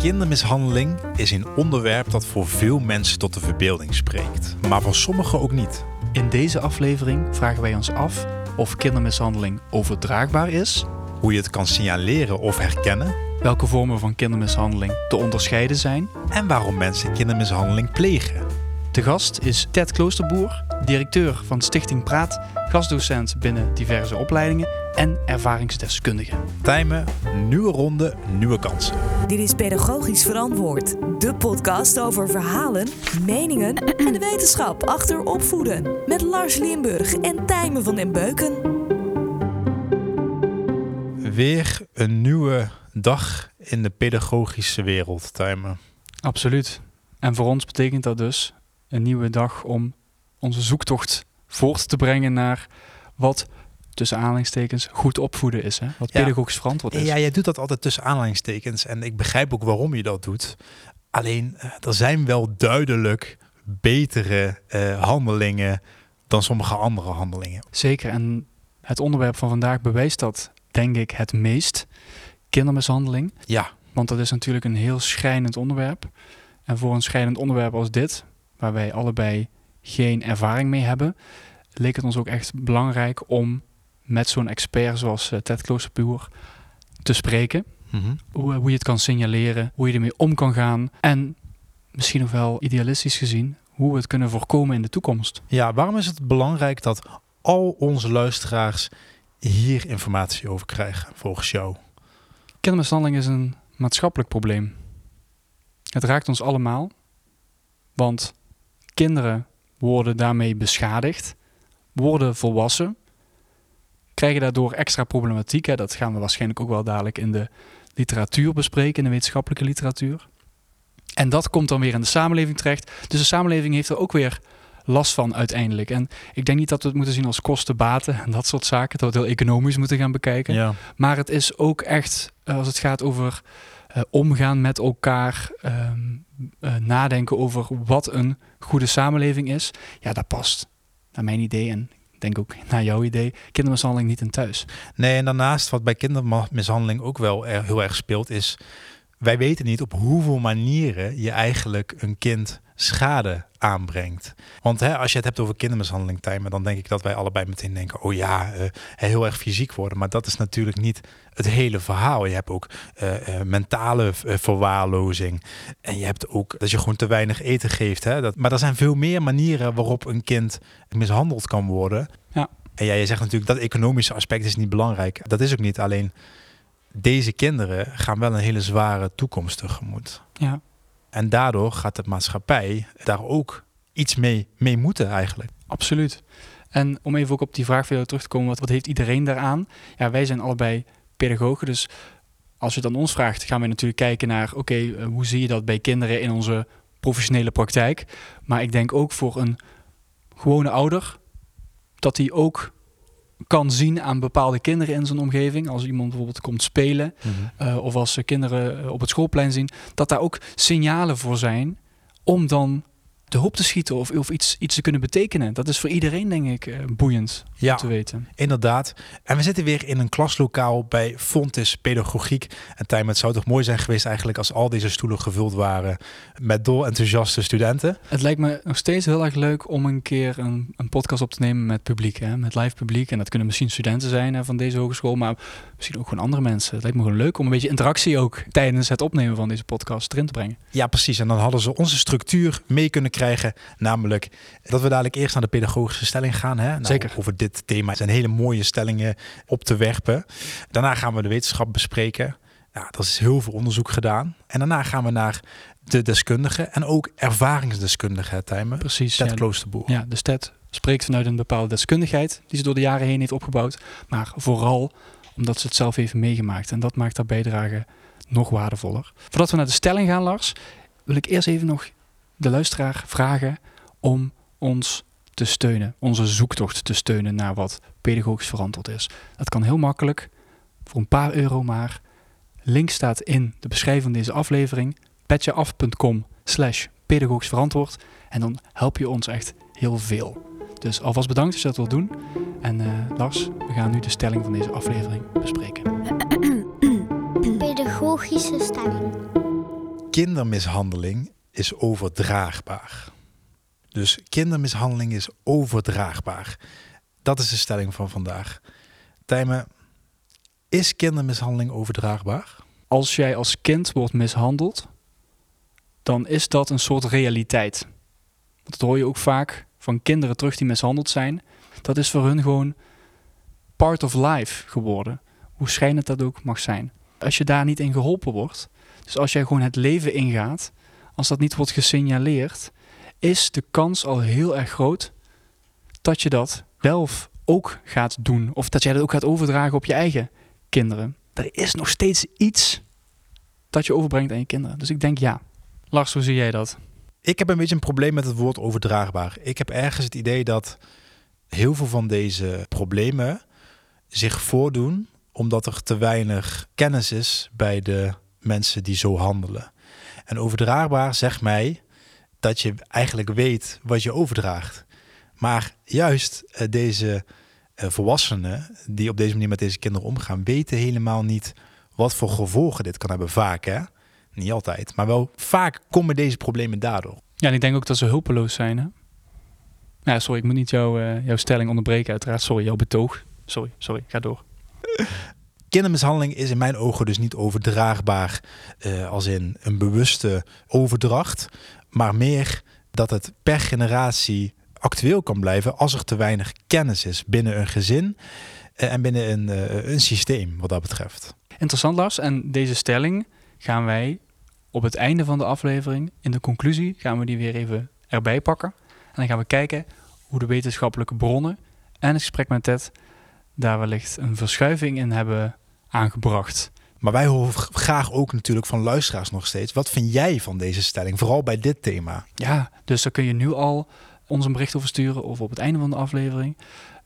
Kindermishandeling is een onderwerp dat voor veel mensen tot de verbeelding spreekt, maar voor sommigen ook niet. In deze aflevering vragen wij ons af of kindermishandeling overdraagbaar is, Hoe je het kan signaleren of herkennen welke vormen van kindermishandeling te onderscheiden zijn. en waarom mensen kindermishandeling plegen. De gast is Ted Kloosterboer, directeur van Stichting Praat, gastdocent binnen diverse opleidingen en ervaringsdeskundige. Tijmen, nieuwe ronde, nieuwe kansen. Dit is Pedagogisch Verantwoord, de podcast over verhalen, meningen en de wetenschap achter opvoeden. Met Lars Limburg en Tijmen van den Beuken. Weer een nieuwe dag in de pedagogische wereld, Tijmen. Absoluut. En voor ons betekent dat dus een nieuwe dag om onze zoektocht voort te brengen naar wat tussen aanhalingstekens goed opvoeden is. Hè? Wat Ja. pedagogisch verantwoord is. Ja, jij doet dat altijd tussen aanhalingstekens en ik begrijp ook waarom je dat doet. Alleen, eh, er zijn wel duidelijk betere eh, handelingen dan sommige andere handelingen. Zeker. En het onderwerp van vandaag bewijst dat, denk ik, het meest. Kindermishandeling. Ja, Want dat is natuurlijk een heel schrijnend onderwerp. En voor een schrijnend onderwerp als dit, waar wij allebei geen ervaring mee hebben, leek het ons ook echt belangrijk om met zo'n expert zoals eh, Ted Kloosterboer te spreken. Mhm. Hoe, hoe je het kan signaleren, hoe je ermee om kan gaan. En misschien nog wel idealistisch gezien, hoe we het kunnen voorkomen in de toekomst. ja waarom is het belangrijk dat al onze luisteraars hier informatie over krijgen, volgens jou? Kindermishandeling is een maatschappelijk probleem. Het raakt ons allemaal, want kinderen worden daarmee beschadigd, worden volwassen, krijgen daardoor extra problematiek. Hè. Dat gaan we waarschijnlijk ook wel dadelijk in de literatuur bespreken, in de wetenschappelijke literatuur. En dat komt dan weer in de samenleving terecht. Dus de samenleving heeft er ook weer last van uiteindelijk. En ik denk niet dat we het moeten zien als kosten-baten en dat soort zaken. Dat we het heel economisch moeten gaan bekijken. Ja. Maar het is ook echt, eh, als het gaat over eh, omgaan met elkaar, ehm, eh, nadenken over wat een goede samenleving is. Ja, dat past naar mijn idee en ik denk ook naar jouw idee. Kindermishandeling niet in thuis. Nee, en daarnaast wat bij kindermishandeling ook wel heel erg speelt is... wij weten niet op hoeveel manieren je eigenlijk een kind schade aanbrengt. Want hè, als je het hebt over kindermishandeling, Tijmen, dan denk ik dat wij allebei meteen denken... oh ja, eh, heel erg fysiek worden. Maar dat is natuurlijk niet het hele verhaal. Je hebt ook eh, eh, mentale verwaarlozing. En je hebt ook dat je gewoon te weinig eten geeft. Hè? Dat, maar er zijn veel meer manieren waarop een kind mishandeld kan worden. Ja. En ja, je zegt natuurlijk dat economische aspect is niet belangrijk. Dat is ook niet. Alleen deze kinderen gaan wel een hele zware toekomst tegemoet. Ja, En daardoor gaat de maatschappij daar ook iets mee, mee moeten eigenlijk. absoluut. En om even ook op die vraag van terug te komen, wat, wat heeft iedereen daaraan? Ja, wij zijn allebei pedagogen, dus als je het aan ons vraagt, gaan we natuurlijk kijken naar, oké, eh, hoe zie je dat bij kinderen in onze professionele praktijk? Maar ik denk ook voor een gewone ouder, dat hij ook kan zien aan bepaalde kinderen in zijn omgeving. Als iemand bijvoorbeeld komt spelen, eh, of als ze kinderen eh, op het schoolplein zien, dat daar ook signalen voor zijn om dan de hoop te schieten of, of iets, iets te kunnen betekenen. Dat is voor iedereen, denk ik, eh, boeiend Ja, om te weten. inderdaad. En we zitten weer in een klaslokaal bij Fontis Pedagogiek. En Tijmen, het zou toch mooi zijn geweest eigenlijk als al deze stoelen gevuld waren met dol enthousiaste studenten. Het lijkt me nog steeds heel erg leuk om een keer een, een podcast op te nemen met publiek, hè? met live publiek. En dat kunnen misschien studenten zijn hè, van deze hogeschool, maar misschien ook gewoon andere mensen. Het lijkt me gewoon leuk om een beetje interactie ook tijdens het opnemen van deze podcast erin te brengen. Ja, precies. En dan hadden ze onze structuur mee kunnen krijgen. Namelijk dat we dadelijk eerst naar de pedagogische stelling gaan. Hè? Nou, Zeker. Over dit thema zijn hele mooie stellingen op te werpen. Daarna gaan we de wetenschap bespreken. Nou, er is heel veel onderzoek gedaan. En daarna gaan we naar de deskundigen en ook ervaringsdeskundigen, hè, Tijmen. Precies. Ted ja, Kloosterboer. Ja, de STED spreekt vanuit een bepaalde deskundigheid die ze door de jaren heen heeft opgebouwd. Maar vooral omdat ze het zelf heeft meegemaakt. En dat maakt haar bijdrage nog waardevoller. Voordat we naar de stelling gaan, Lars, wil ik eerst even nog de luisteraar vragen om ons te steunen. Onze zoektocht te steunen naar wat pedagogisch verantwoord is. Dat kan heel makkelijk, voor een paar euro maar. Link staat in de beschrijving van deze aflevering. petjeaf.com slash pedagogisch verantwoord. En dan help je ons echt heel veel. Dus alvast bedankt als je dat wilt doen. En eh, Lars, we gaan nu de stelling van deze aflevering bespreken. Pedagogische stelling. kindermishandeling is overdraagbaar. Dus kindermishandeling is overdraagbaar. Dat is de stelling van vandaag. Tijmen, is kindermishandeling overdraagbaar? Als jij als kind wordt mishandeld, dan is dat een soort realiteit. Dat hoor je ook vaak van kinderen terug die mishandeld zijn. Dat is voor hun gewoon part of life geworden. Hoe schijnend dat ook mag zijn. Als je daar niet in geholpen wordt, dus als jij gewoon het leven ingaat, als dat niet wordt gesignaleerd, is de kans al heel erg groot dat je dat zelf ook gaat doen. Of dat jij dat ook gaat overdragen op je eigen kinderen. Er is nog steeds iets dat je overbrengt aan je kinderen. Dus ik denk ja. Lars, hoe zie jij dat? Ik heb een beetje een probleem met het woord overdraagbaar. Ik heb ergens het idee dat heel veel van deze problemen zich voordoen omdat er te weinig kennis is bij de mensen die zo handelen. En overdraagbaar zegt mij dat je eigenlijk weet wat je overdraagt. Maar juist eh, deze eh, volwassenen die op deze manier met deze kinderen omgaan, weten helemaal niet wat voor gevolgen dit kan hebben. Vaak, hè? Niet altijd, maar wel vaak komen deze problemen daardoor. Ja, en ik denk ook dat ze hulpeloos zijn. Hè? Ja, sorry, ik moet niet jouw, uh, jouw stelling onderbreken, uiteraard. Sorry, jouw betoog. Sorry, sorry, ga door. Kindermishandeling is in mijn ogen dus niet overdraagbaar uh, als in een bewuste overdracht, maar meer dat het per generatie actueel kan blijven als er te weinig kennis is binnen een gezin uh, en binnen een, uh, een systeem wat dat betreft. Interessant Lars, en deze stelling gaan wij op het einde van de aflevering, in de conclusie, gaan we die weer even erbij pakken. En dan gaan we kijken hoe de wetenschappelijke bronnen en het gesprek met Ted daar wellicht een verschuiving in hebben aangebracht. Maar wij horen graag ook natuurlijk van luisteraars nog steeds. Wat vind jij van deze stelling, vooral bij dit thema? Ja, dus daar kun je nu al ons een bericht over sturen of op het einde van de aflevering.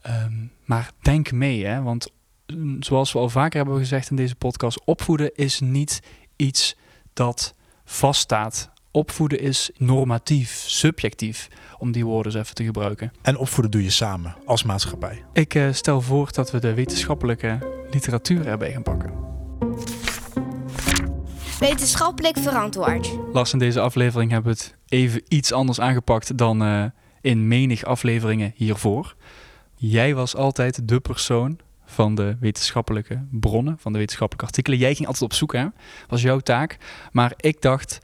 Um, maar denk mee, hè? want mm, zoals we al vaker hebben gezegd in deze podcast, opvoeden is niet iets dat vaststaat. Opvoeden is normatief, subjectief, om die woorden eens even te gebruiken. En opvoeden doe je samen als maatschappij. Ik uh, stel voor dat we de wetenschappelijke literatuur erbij gaan pakken. Wetenschappelijk verantwoord. Lars, in deze aflevering hebben we het even iets anders aangepakt dan uh, in menig afleveringen hiervoor. Jij was altijd de persoon van de wetenschappelijke bronnen, van de wetenschappelijke artikelen. Jij ging altijd op zoek, hè? was jouw taak. Maar ik dacht,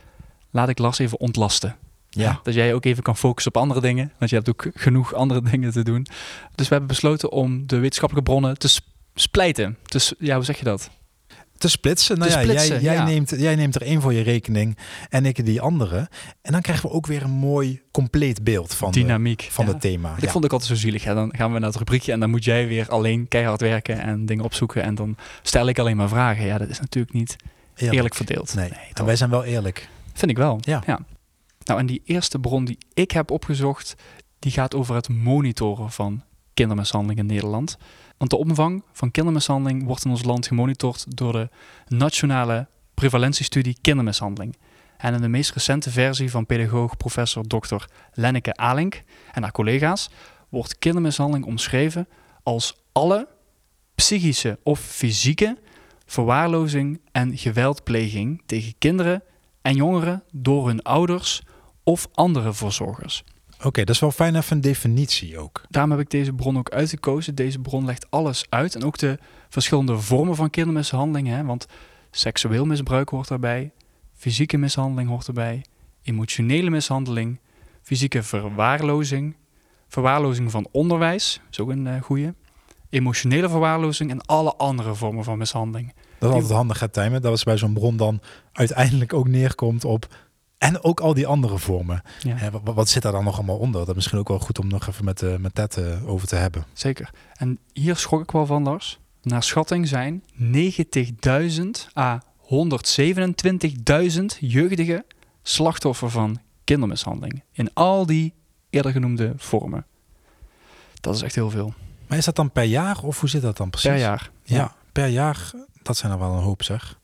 laat ik Lars even ontlasten. Ja. Dat jij ook even kan focussen op andere dingen. Want je hebt ook genoeg andere dingen te doen. Dus we hebben besloten om de wetenschappelijke bronnen te splijten. Dus ja, hoe zeg je dat? Te splitsen. Nou te ja, splitsen, jij, jij, ja. Neemt, jij neemt er één voor je rekening en ik die andere. En dan krijgen we ook weer een mooi compleet beeld van, Dynamiek, de, van ja. het thema. Ik vond ik altijd zo zielig. Dan gaan we naar het rubriekje en dan moet jij weer alleen keihard werken en dingen opzoeken. En dan stel ik alleen maar vragen. Ja, dat is natuurlijk niet eerlijk, eerlijk verdeeld. Nee, en wij zijn wel eerlijk. Vind ik wel. Ja. ja. Nou, en die eerste bron die ik heb opgezocht, die gaat over het monitoren van kindermishandeling in Nederland. Want de omvang van kindermishandeling wordt in ons land gemonitord door de Nationale Prevalentiestudie Kindermishandeling. En in de meest recente versie van pedagoog professor Dr. Lenneke Alink en haar collega's wordt kindermishandeling omschreven als alle psychische of fysieke verwaarlozing en geweldpleging tegen kinderen en jongeren door hun ouders of andere verzorgers. Oké, okay, dat is wel fijn even een definitie ook. Daarom heb ik deze bron ook uitgekozen. Deze bron legt alles uit en ook de verschillende vormen van kindermishandeling. Hè? Want seksueel misbruik hoort daarbij, fysieke mishandeling hoort erbij, emotionele mishandeling, fysieke verwaarlozing, verwaarlozing van onderwijs, is ook een uh, goede, emotionele verwaarlozing en alle andere vormen van mishandeling. Dat is altijd handig, hè, Tijmen, dat is bij zo'n bron dan uiteindelijk ook neerkomt op en ook al die andere vormen. Ja. Hè, wat, wat, zit daar dan nog allemaal onder? Dat is misschien ook wel goed om nog even met, uh, met Ted uh, over te hebben. Zeker. En hier schrok ik wel van, Lars. Naar schatting zijn 90.000 à 127.000 jeugdige slachtoffer van kindermishandeling. In al die eerder genoemde vormen. Dat is echt heel veel. Maar is dat dan per jaar of hoe zit dat dan precies? Per jaar. Ja, ja per jaar. Dat zijn er wel een hoop, zeg.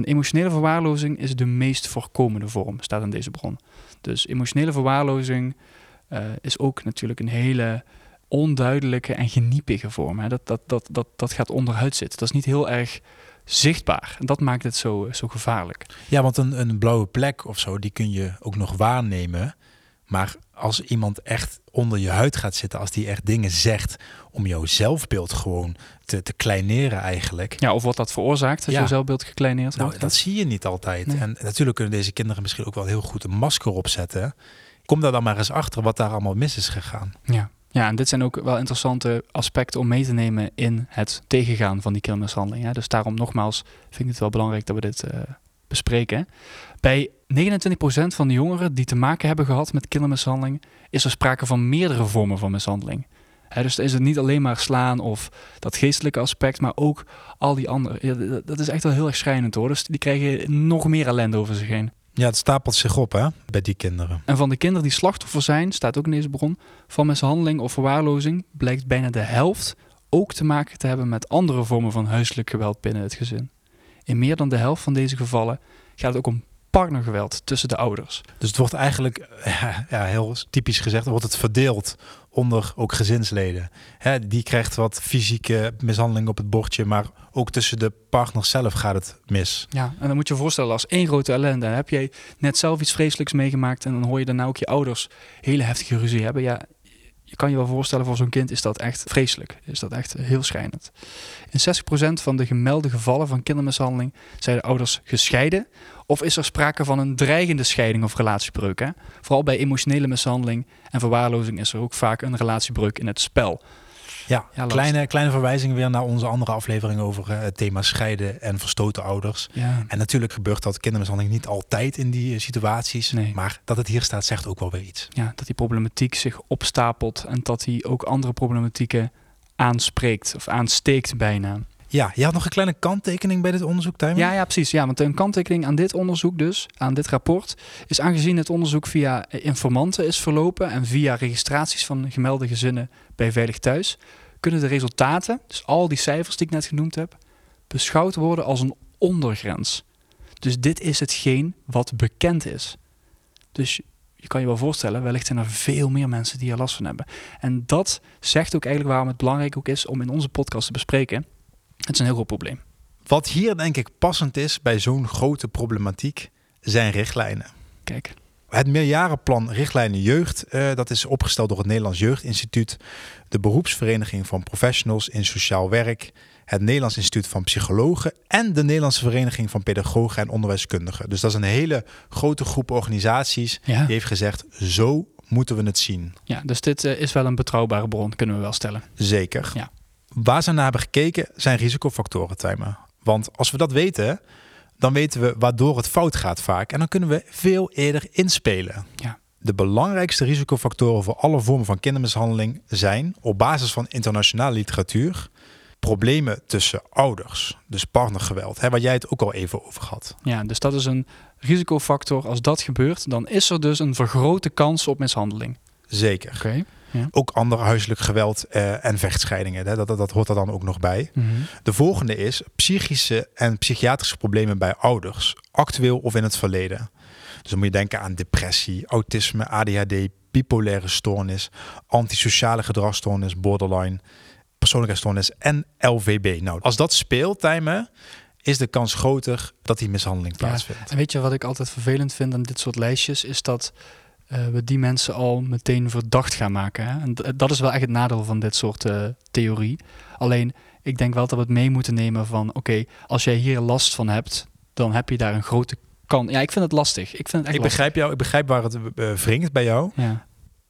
En emotionele verwaarlozing is de meest voorkomende vorm, staat in deze bron. Dus emotionele verwaarlozing uh, is ook natuurlijk een hele onduidelijke en geniepige vorm. Hè. Dat, dat, dat, dat, dat gaat onderuit zitten. Dat is niet heel erg zichtbaar. En dat maakt het zo, zo gevaarlijk. Ja, want een, een blauwe plek of zo, die kun je ook nog waarnemen. Maar als iemand echt onder je huid gaat zitten, als die echt dingen zegt om jouw zelfbeeld gewoon te, te kleineren eigenlijk. Ja, of wat dat veroorzaakt, dat Ja. je zelfbeeld gekleineerd Nou, wordt. dat zie je niet altijd. Nee. En natuurlijk kunnen deze kinderen misschien ook wel heel goed een masker opzetten. Kom daar dan maar eens achter wat daar allemaal mis is gegaan. Ja. ja, en dit zijn ook wel interessante aspecten om mee te nemen in het tegengaan van die kindermishandeling. Hè. Dus daarom nogmaals vind ik het wel belangrijk dat we dit eh, bespreken. Bij 29% van de jongeren die te maken hebben gehad met kindermishandeling, is er sprake van meerdere vormen van mishandeling. Hè, dus dan is het niet alleen maar slaan of dat geestelijke aspect, maar ook al die andere. Ja, dat is echt wel heel erg schrijnend hoor. Dus die krijgen nog meer ellende over zich heen. Ja, het stapelt zich op hè, bij die kinderen. En van de kinderen die slachtoffer zijn, staat ook in deze bron, van mishandeling of verwaarlozing, blijkt bijna de helft ook te maken te hebben met andere vormen van huiselijk geweld binnen het gezin. In meer dan de helft van deze gevallen gaat het ook om partnergeweld tussen de ouders. Dus het wordt eigenlijk, ja, heel typisch gezegd, wordt het verdeeld onder ook gezinsleden. Hè, die krijgt wat fysieke mishandeling op het bordje, maar ook tussen de partners zelf gaat het mis. Ja, en dan moet je je voorstellen als één grote ellende. Heb jij net zelf iets vreselijks meegemaakt en dan hoor je daarna ook je ouders hele heftige ruzie hebben. Ja, je kan je wel voorstellen voor zo'n kind is dat echt vreselijk. Is dat echt heel schrijnend. In 60% van de gemelde gevallen van kindermishandeling zijn de ouders gescheiden. Of is er sprake van een dreigende scheiding of relatiebreuk. Hè? Vooral bij emotionele mishandeling en verwaarlozing is er ook vaak een relatiebreuk in het spel. Ja, kleine, kleine verwijzing weer naar onze andere aflevering over eh, het thema scheiden en verstoten ouders. Ja, En natuurlijk gebeurt dat kindermishandeling niet altijd in die eh, situaties. Nee. Maar dat het hier staat zegt ook wel weer iets. ja, dat die problematiek zich opstapelt en dat die ook andere problematieken aanspreekt of aansteekt bijna. Ja, je had nog een kleine kanttekening bij dit onderzoek, Tijmen? Ja, ja, precies. Ja, want een kanttekening aan dit onderzoek dus, aan dit rapport, is aangezien het onderzoek via informanten is verlopen en via registraties van gemelde gezinnen bij Veilig Thuis, kunnen de resultaten, dus al die cijfers die ik net genoemd heb, beschouwd worden als een ondergrens. Dus dit is hetgeen wat bekend is. Dus je kan je wel voorstellen, wellicht zijn er veel meer mensen die er last van hebben. En dat zegt ook eigenlijk waarom het belangrijk ook is om in onze podcast te bespreken. Het is een heel groot probleem. Wat hier denk ik passend is bij zo'n grote problematiek, zijn richtlijnen. Kijk, Het meerjarenplan Richtlijnen Jeugd, eh, dat is opgesteld door het Nederlands Jeugdinstituut, de beroepsvereniging van professionals in sociaal werk, het Nederlands Instituut van Psychologen en de Nederlandse Vereniging van Pedagogen en Onderwijskundigen. Dus dat is een hele grote groep organisaties ja. die heeft gezegd, zo moeten we het zien. Ja, dus dit eh, is wel een betrouwbare bron, kunnen we wel stellen. Zeker. Ja. Waar ze naar hebben gekeken zijn risicofactoren, Tijmen. Want als we dat weten, dan weten we waardoor het fout gaat vaak. En dan kunnen we veel eerder inspelen. Ja. De belangrijkste risicofactoren voor alle vormen van kindermishandeling zijn, op basis van internationale literatuur, problemen tussen ouders. Dus partnergeweld, hè, waar jij het ook al even over had. Ja, dus dat is een risicofactor. Als dat gebeurt, dan is er dus een vergrote kans op mishandeling. Zeker. Ook ander huiselijk geweld eh, en vechtscheidingen, hè, dat, dat, dat hoort er dan ook nog bij. De volgende is psychische en psychiatrische problemen bij ouders, actueel of in het verleden. Dus dan moet je denken aan depressie, autisme, ADHD, bipolaire stoornis, antisociale gedragsstoornis, borderline, persoonlijkheidsstoornis en LVB. Nou, als dat speelt, Tijmen, is de kans groter dat die mishandeling Ja. plaatsvindt. En weet je wat ik altijd vervelend vind aan dit soort lijstjes, is dat eh, we die mensen al meteen verdacht gaan maken. Hè? En dat is wel echt het nadeel van dit soort eh, theorie. Alleen, ik denk wel dat we het mee moeten nemen van, oké, als jij hier last van hebt, dan heb je daar een grote kans. Ja, ik vind het lastig. Ik vind het echt Ik begrijp jou, ik begrijp waar het wringt bij jou. Ja.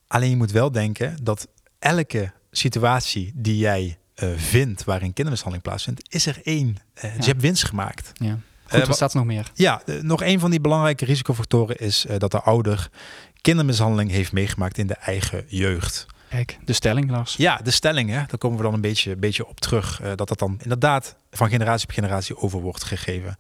Alleen je moet wel denken dat elke situatie die jij vindt waarin kindermishandeling plaatsvindt, is er één. Dus je hebt winst gemaakt. ja. Goed, wa- wat staat er nog meer? Ja, nog een van die belangrijke risicofactoren is dat de ouder kindermishandeling heeft meegemaakt in de eigen jeugd. Kijk, de stelling, Lars. Ja, de stelling, hè, daar komen we dan een beetje, beetje op terug. eh, dat dat dan inderdaad van generatie op generatie over wordt gegeven.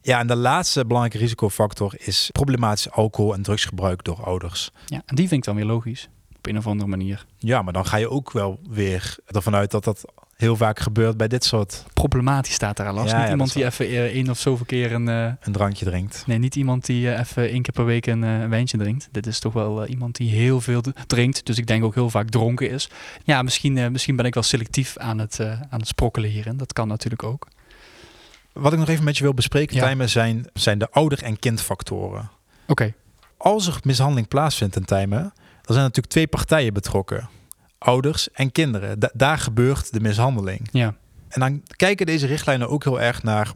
Ja, en de laatste belangrijke risicofactor is problematisch alcohol- en drugsgebruik door ouders. Ja, en die vind ik dan weer logisch. Op een of andere manier. Ja, maar dan ga je ook wel weer ervan uit dat dat heel vaak gebeurt bij dit soort Problematisch staat daar al Lars. Ja, niet ja, iemand die even eh, één of zoveel keer een... eh, een drankje drinkt. Nee, niet iemand die eh, even één keer per week een, een wijntje drinkt. Dit is toch wel iemand die heel veel drinkt. Dus ik denk ook heel vaak dronken is. Ja, misschien, misschien ben ik wel selectief aan het, aan het sprokkelen hierin. Dat kan natuurlijk ook. Wat ik nog even met je wil bespreken, Ja. Tijmen, zijn, zijn de ouder- en kindfactoren. Oké, Als er mishandeling plaatsvindt in Tijmen, dan zijn natuurlijk twee partijen betrokken. Ouders en kinderen. Da- daar gebeurt de mishandeling. ja. En dan kijken deze richtlijnen ook heel erg naar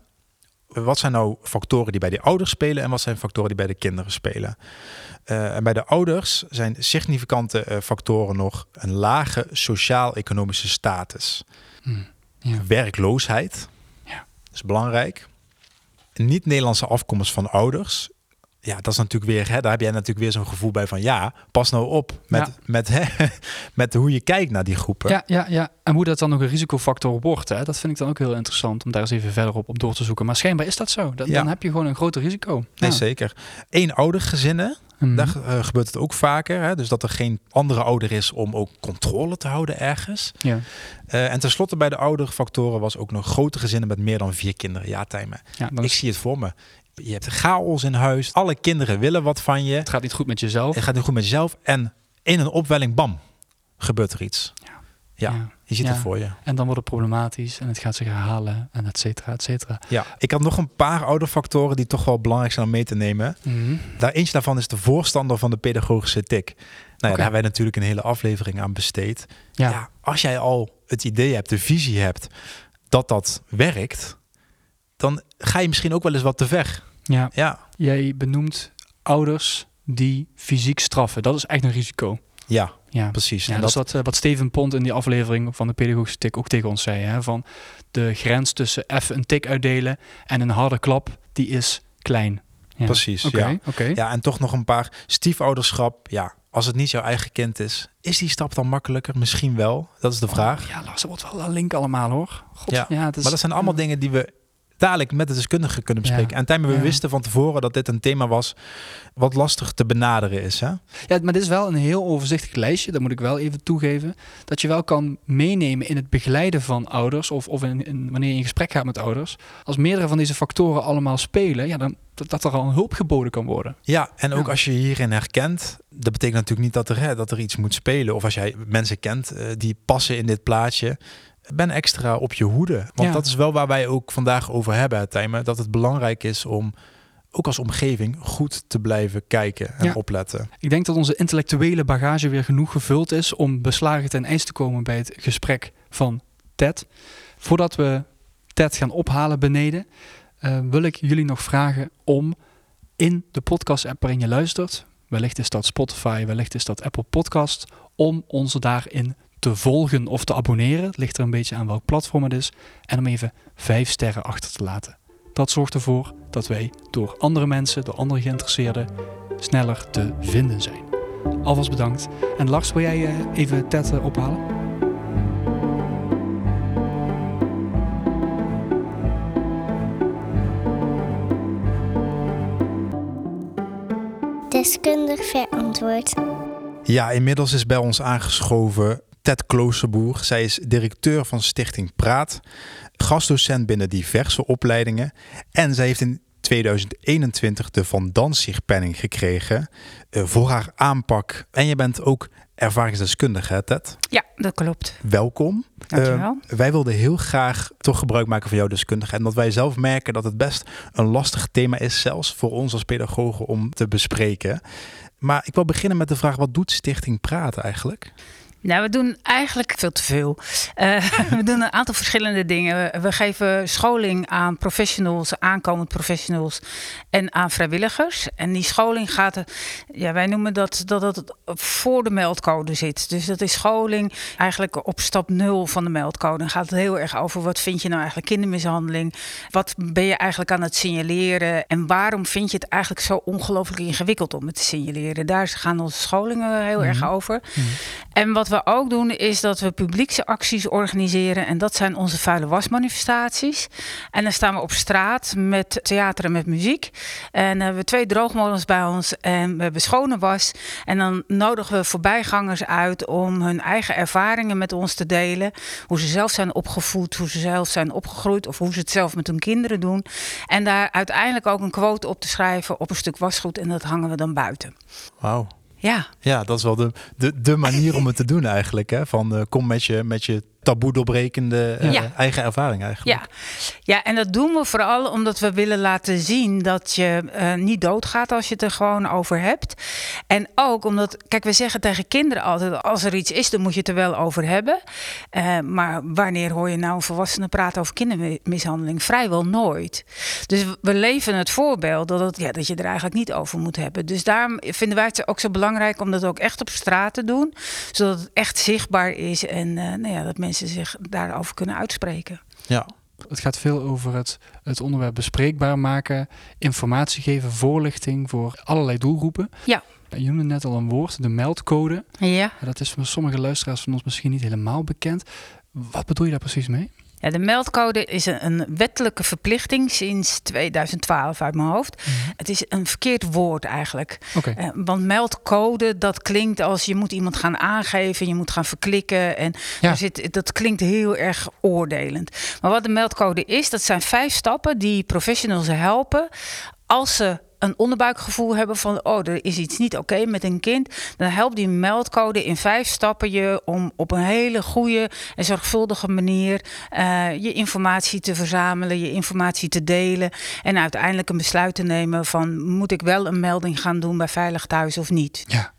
wat zijn nou factoren die bij de ouders spelen en wat zijn factoren die bij de kinderen spelen. Eh, en bij de ouders zijn significante eh, factoren nog een lage sociaal-economische status. Hm, ja. Werkloosheid, Ja. dat is belangrijk. Niet-Nederlandse afkomst van ouders. Ja, dat is natuurlijk weer, hè, daar heb jij natuurlijk weer zo'n gevoel bij van ja, pas nou op met, Ja. met, hè, met hoe je kijkt naar die groepen. Ja, ja, ja. En hoe dat dan nog een risicofactor wordt, hè, dat vind ik dan ook heel interessant om daar eens even verder op, op door te zoeken. Maar schijnbaar is dat zo. Dan, Ja. dan heb je gewoon een groter risico. Nee, Ja. zeker. Eén oudergezinnen, Mhm. Daar eh, gebeurt het ook vaker. Hè? Dus dat er geen andere ouder is om ook controle te houden ergens. Ja. Eh, en tenslotte bij de ouderfactoren was ook nog grote gezinnen met meer dan vier kinderen. Ja, Tijmen. Ja, Ik is- zie het voor me. Je hebt chaos in huis. Alle kinderen willen wat van je. het gaat niet goed met jezelf. Het gaat niet goed met jezelf. En in een opwelling, bam, gebeurt er iets. Ja, Ja. je ziet Ja. het voor je. En dan wordt het problematisch en het gaat zich herhalen en et cetera, et cetera. Ja, ik had nog een paar ouderfactoren die toch wel belangrijk zijn om mee te nemen. Mhm. Daar eentje daarvan is de voorstander van de pedagogische tik. Nou ja, daar hebben wij natuurlijk een hele aflevering aan besteed. Ja. ja, als jij al het idee hebt, de visie hebt dat dat werkt, dan ga je misschien ook wel eens wat te ver. Ja. Ja, Jij benoemt ouders die fysiek straffen. Dat is echt een risico. ja Ja. precies. Ja, en dat is wat, eh, wat Steven Pont in die aflevering van de pedagogische tik ook tegen ons zei. Hè? Van de grens tussen even een tik uitdelen en een harde klap, die is klein. Ja. Precies, ja. ja, en toch nog een paar stiefouderschap. Ja, als het niet jouw eigen kind is, is die stap dan makkelijker? Misschien wel. Dat is de vraag. Oh, ja, Lars, dat wordt wel een link allemaal hoor. God, Ja, ja, het is, maar dat zijn allemaal ja. dingen die we dadelijk met de deskundigen kunnen Ja. bespreken. En Tijmen, we Ja. wisten van tevoren dat dit een thema was wat lastig te benaderen is. Hè? Ja, maar dit is wel een heel overzichtig lijstje, dat moet ik wel even toegeven. Dat je wel kan meenemen in het begeleiden van ouders of, of in, in- wanneer je in gesprek gaat met ouders. Als meerdere van deze factoren allemaal spelen, ja, dan dat, dat er al een hulp geboden kan worden. Ja, en ook Ja. als je hierin herkent, dat betekent natuurlijk niet dat er, hè, dat er iets moet spelen. Of als jij mensen kent eh, die passen in dit plaatje, ben extra op je hoede. Want Ja. dat is wel waar wij ook vandaag over hebben, Tijmen. Dat het belangrijk is om ook als omgeving goed te blijven kijken en Ja. opletten. Ik denk dat onze intellectuele bagage weer genoeg gevuld is om beslagen ten ijs te komen bij het gesprek van Ted. Voordat we Ted gaan ophalen beneden, eh, wil ik jullie nog vragen om in de podcast-app waarin je luistert, wellicht is dat Spotify, wellicht is dat Apple Podcast, om ons daarin te volgen of te abonneren. Het ligt er een beetje aan welk platform het is. En om even vijf sterren achter te laten. Dat zorgt ervoor dat wij door andere mensen, door andere geïnteresseerden, sneller te vinden zijn. Alvast bedankt. En Lars, wil jij eh, even Ted ophalen? Deskundig verantwoord. Ja, inmiddels is bij ons aangeschoven Ted Kloosterboer. Zij is directeur van Stichting Praat, gastdocent binnen diverse opleidingen. En zij heeft in 2021 de Van Danzig-penning gekregen eh, voor haar aanpak. En je bent ook ervaringsdeskundige, hè, Ted? Ja, dat klopt. Welkom. Dankjewel. Eh, wij wilden heel graag toch gebruik maken van jouw deskundigheid. Omdat wij zelf merken dat het best een lastig thema is, zelfs voor ons als pedagogen, om te bespreken. Maar ik wil beginnen met de vraag: wat doet Stichting Praat eigenlijk? Nou, we doen eigenlijk veel te veel. Eh, we doen een aantal verschillende dingen. We- geven scholing aan professionals, aankomend professionals en aan vrijwilligers. En die scholing gaat, ja, wij noemen dat dat het voor de meldcode zit. Dus dat is scholing eigenlijk op stap nul van de meldcode. Dan gaat het heel erg over wat vind je nou eigenlijk kindermishandeling? Wat ben je eigenlijk aan het signaleren? En waarom vind je het eigenlijk zo ongelooflijk ingewikkeld om het te signaleren? Daar gaan onze scholingen heel erg over. En wat we ook doen is dat we publiekse acties organiseren. En dat zijn onze vuile wasmanifestaties. En dan staan we op straat met theater en met muziek. En dan hebben we twee droogmolens bij ons en we hebben schone was. En dan nodigen we voorbijgangers uit om hun eigen ervaringen met ons te delen. Hoe ze zelf zijn opgevoed, hoe ze zelf zijn opgegroeid of hoe ze het zelf met hun kinderen doen. En daar uiteindelijk ook een quote op te schrijven op een stuk wasgoed en dat hangen we dan buiten. Wauw. Ja, Ja, dat is wel de, de, de manier om het te doen eigenlijk. Hè? Van eh, kom met je, met je taboe doorbrekende eh, Ja. eigen ervaring eigenlijk. Ja. ja, en dat doen we vooral omdat we willen laten zien dat je eh, niet doodgaat als je het er gewoon over hebt. En ook omdat, kijk, we zeggen tegen kinderen altijd: als er iets is, dan moet je het er wel over hebben. Eh, maar wanneer hoor je nou een volwassene praten over kindermishandeling? Vrijwel nooit. Dus we leven het voorbeeld dat, het, ja, dat je er eigenlijk niet over moet hebben. Dus daarom vinden wij het ook zo belangrijk om dat ook echt op straat te doen, zodat het echt zichtbaar is en nou ja, dat mensen zich daarover kunnen uitspreken. Ja. Het gaat veel over het, het onderwerp bespreekbaar maken, informatie geven, voorlichting voor allerlei doelgroepen. Ja. Je noemde net al een woord, de meldcode. Ja. Dat is voor sommige luisteraars van ons misschien niet helemaal bekend. Wat bedoel je daar precies mee? Ja, de meldcode is een, een wettelijke verplichting sinds 2012 uit mijn hoofd. Het is een verkeerd woord eigenlijk. Eh, want meldcode, dat klinkt als je moet iemand gaan aangeven, je moet gaan verklikken. En Ja. zit, dat klinkt heel erg oordelend. Maar wat de meldcode is, dat zijn vijf stappen die professionals helpen als ze een onderbuikgevoel hebben van oh, er is iets niet oké met een kind, dan helpt die meldcode in vijf stappen je om op een hele goede en zorgvuldige manier eh, je informatie te verzamelen, je informatie te delen en uiteindelijk een besluit te nemen van moet ik wel een melding gaan doen bij Veilig Thuis of niet. Ja.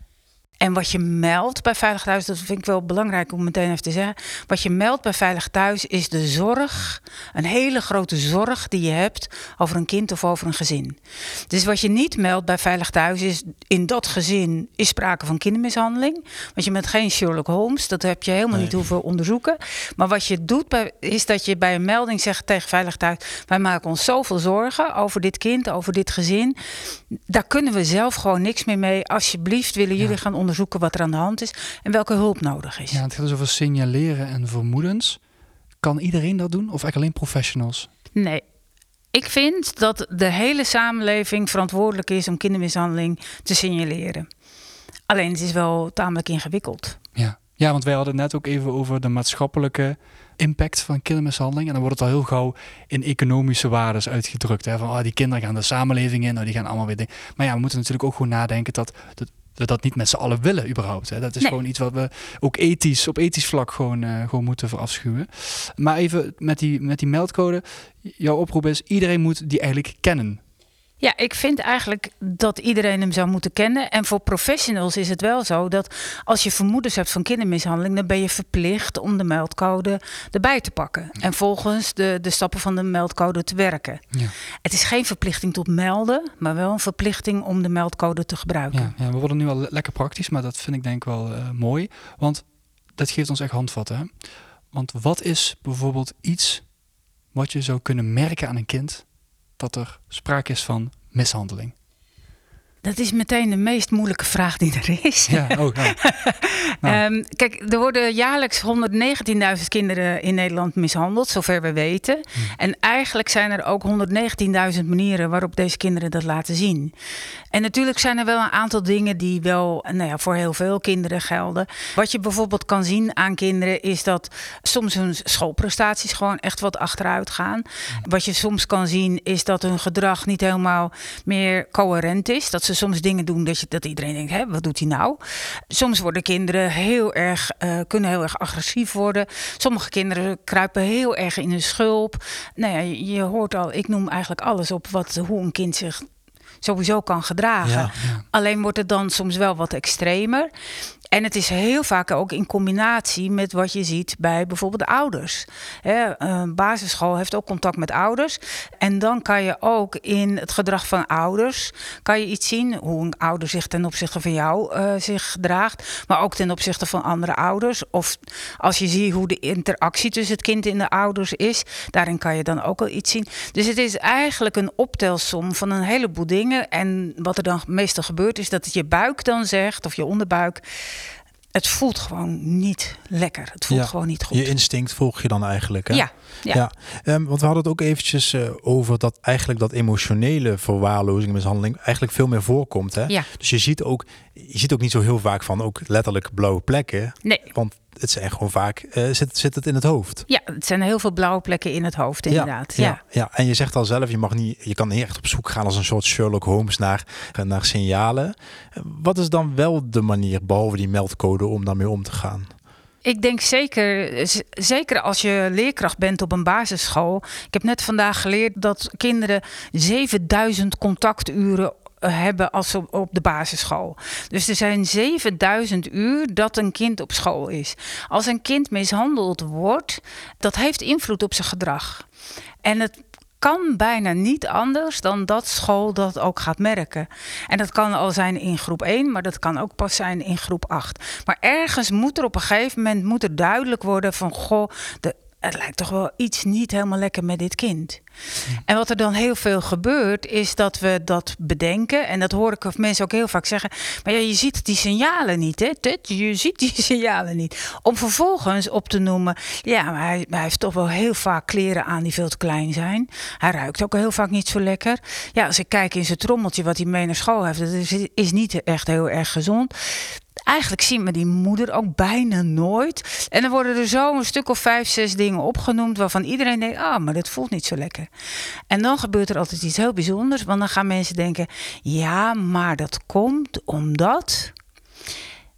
En wat je meldt bij Veilig Thuis, dat vind ik wel belangrijk om meteen even te zeggen. Wat je meldt bij Veilig Thuis is de zorg, een hele grote zorg die je hebt over een kind of over een gezin. Dus wat je niet meldt bij Veilig Thuis is in dat gezin is sprake van kindermishandeling. Want je bent geen Sherlock Holmes, dat heb je helemaal Nee. niet hoeven onderzoeken. Maar wat je doet bij, is dat je bij een melding zegt tegen Veilig Thuis: wij maken ons zoveel zorgen over dit kind, over dit gezin. Daar kunnen we zelf gewoon niks meer mee. Alsjeblieft willen jullie gaan onderzoeken wat er aan de hand is en welke hulp nodig is. Ja, het gaat dus over signaleren en vermoedens. Kan iedereen dat doen of eigenlijk alleen professionals? Nee. Ik vind dat de hele samenleving verantwoordelijk is om kindermishandeling te signaleren. Alleen het is wel tamelijk ingewikkeld. Ja. ja, want wij hadden het net ook even over de maatschappelijke impact van kindermishandeling. En dan wordt het al heel gauw in economische waardes uitgedrukt. Hè? Van ah, die kinderen gaan de samenleving in, nou, die gaan allemaal weer dingen. Maar ja, we moeten natuurlijk ook gewoon nadenken dat, dat we dat niet met z'n allen willen überhaupt. Hè? Dat is Nee. gewoon iets wat we ook ethisch, op ethisch vlak gewoon, eh, gewoon moeten verafschuwen. Maar even met die, met die meldcode. Jouw oproep is, iedereen moet die eigenlijk kennen. Ja, ik vind eigenlijk dat iedereen hem zou moeten kennen. En voor professionals is het wel zo dat als je vermoedens hebt van kindermishandeling, dan ben je verplicht om de meldcode erbij te pakken. En volgens de, de stappen van de meldcode te werken. Ja. Het is geen verplichting tot melden, maar wel een verplichting om de meldcode te gebruiken. Ja, ja, we worden nu al le- lekker praktisch, maar dat vind ik denk ik wel eh, mooi. Want dat geeft ons echt handvatten. Hè? Want wat is bijvoorbeeld iets wat je zou kunnen merken aan een kind dat er sprake is van mishandeling? Dat is meteen de meest moeilijke vraag die er is. Ja, oh, nou. Nou. Ehm, kijk, er worden jaarlijks 119.000 kinderen in Nederland mishandeld, zover we weten. Hmm. En eigenlijk zijn er ook 119.000 manieren waarop deze kinderen dat laten zien. En natuurlijk zijn er wel een aantal dingen die wel nou ja, voor heel veel kinderen gelden. Wat je bijvoorbeeld kan zien aan kinderen is dat soms hun schoolprestaties gewoon echt wat achteruit gaan. Wat je soms kan zien is dat hun gedrag niet helemaal meer coherent is. Dat soms dingen doen dat, je, dat iedereen denkt, Hé, wat doet hij nou? Soms worden kinderen heel erg, eh, kunnen heel erg agressief worden. Sommige kinderen kruipen heel erg in hun schulp. Nou ja, je, je hoort al, ik noem eigenlijk alles op wat, hoe een kind zich sowieso kan gedragen. Ja. Alleen wordt het dan soms wel wat extremer. En het is heel vaak ook in combinatie met wat je ziet bij bijvoorbeeld de ouders. Een basisschool heeft ook contact met ouders. En dan kan je ook in het gedrag van ouders kan je iets zien hoe een ouder zich ten opzichte van jou eh, zich gedraagt, maar ook ten opzichte van andere ouders. Of als je ziet hoe de interactie tussen het kind en de ouders is, daarin kan je dan ook al iets zien. Dus het is eigenlijk een optelsom van een heleboel dingen. En wat er dan meestal gebeurt, is dat je buik dan zegt, of je onderbuik. Het voelt gewoon niet lekker. Het voelt Ja, gewoon niet goed. Je instinct volg je dan eigenlijk. Hè? ja, ja. Ehm, want we hadden het ook eventjes eh, over dat eigenlijk dat emotionele verwaarlozing, mishandeling eigenlijk veel meer voorkomt. Hè? Ja. Dus je ziet ook, je ziet ook niet zo heel vaak van ook letterlijk blauwe plekken. Nee. Want het zijn gewoon vaak, eh, zit, zit het in het hoofd. Ja, het zijn heel veel blauwe plekken in het hoofd, inderdaad. Ja, Ja, ja, en je zegt al zelf, je mag niet, je kan niet echt op zoek gaan als een soort Sherlock Holmes naar, naar signalen. Wat is dan wel de manier, behalve die meldcode, om daarmee om te gaan? Ik denk zeker, zeker als je leerkracht bent op een basisschool. Ik heb net vandaag geleerd dat kinderen 7000 contacturen eh, hebben als op- op de basisschool. Dus er zijn 7000 uur dat een kind op school is. Als een kind mishandeld wordt, dat heeft invloed op zijn gedrag. En het kan bijna niet anders dan dat school dat ook gaat merken. En dat kan al zijn in groep 1, maar dat kan ook pas zijn in groep 8. Maar ergens moet er op een gegeven moment moet er duidelijk worden van goh, de, het lijkt toch wel iets niet helemaal lekker met dit kind. En wat er dan heel veel gebeurt, is dat we dat bedenken. En dat hoor ik of mensen ook heel vaak zeggen. Maar ja, je ziet die signalen niet, hè? Je ziet die signalen niet. Om vervolgens op te noemen. Ja, maar hij, hij heeft toch wel heel vaak kleren aan die veel te klein zijn. Hij ruikt ook heel vaak niet zo lekker. Ja, als ik kijk in zijn trommeltje wat hij mee naar school heeft, dat is, is niet echt heel erg gezond. Eigenlijk zien we die moeder ook bijna nooit. En dan worden er zo een stuk of vijf, zes dingen opgenoemd waarvan iedereen denkt: ah, maar dat voelt niet zo lekker. En dan gebeurt er altijd iets heel bijzonders, want dan gaan mensen denken: ja, maar dat komt omdat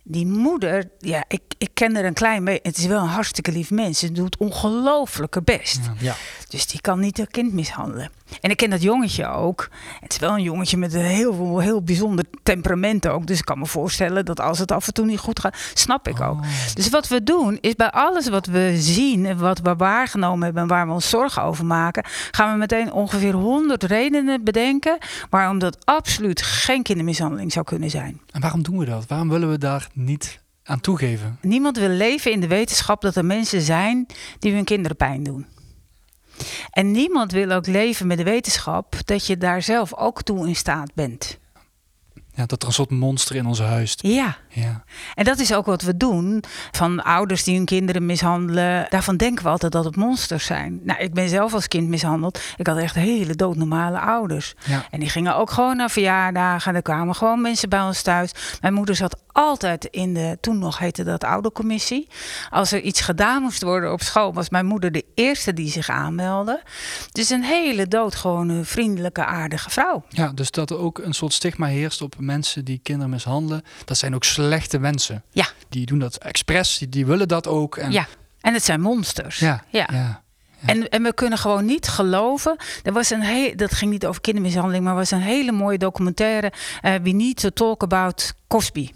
die moeder, ja, ik, ik ken er een klein beetje. Het is wel een hartstikke lief mens. Ze doet ongelooflijk haar best. Ja. Dus die kan niet een kind mishandelen. En ik ken dat jongetje ook. Het is wel een jongetje met een heel, heel bijzonder temperament ook. Dus ik kan me voorstellen dat als het af en toe niet goed gaat, snap ik ook. Dus wat we doen, is bij alles wat we zien en wat we waargenomen hebben en waar we ons zorgen over maken, gaan we meteen ongeveer 100 redenen bedenken waarom dat absoluut geen kindermishandeling zou kunnen zijn. En waarom doen we dat? Waarom willen we daar niet aan toegeven? Niemand wil leven in de wetenschap dat er mensen zijn die hun kinderen pijn doen. En niemand wil ook leven met de wetenschap dat je daar zelf ook toe in staat bent. Ja, dat er een soort monster in onze huis. Ja, Ja. en dat is ook wat we doen. Van ouders die hun kinderen mishandelen. Daarvan denken we altijd dat het monsters zijn. Nou, ik ben zelf als kind mishandeld. Ik had echt hele doodnormale ouders. Ja. En die gingen ook gewoon naar verjaardagen. Er kwamen gewoon mensen bij ons thuis. Mijn moeder zat altijd in de, toen nog heette dat oudercommissie. Als er iets gedaan moest worden op school, was mijn moeder de eerste die zich aanmeldde. Dus een hele doodgewone, vriendelijke, aardige vrouw. ja, dus dat er ook een soort stigma heerst op mensen die kinderen mishandelen. Dat zijn ook slechte mensen. Ja. Die doen dat expres, die, die willen dat ook. En, Ja, en het zijn monsters. Ja, ja. ja. En, en we kunnen gewoon niet geloven. Er was een heel, dat ging niet over kindermishandeling, maar was een hele mooie documentaire. eh We Need to Talk About Cosby.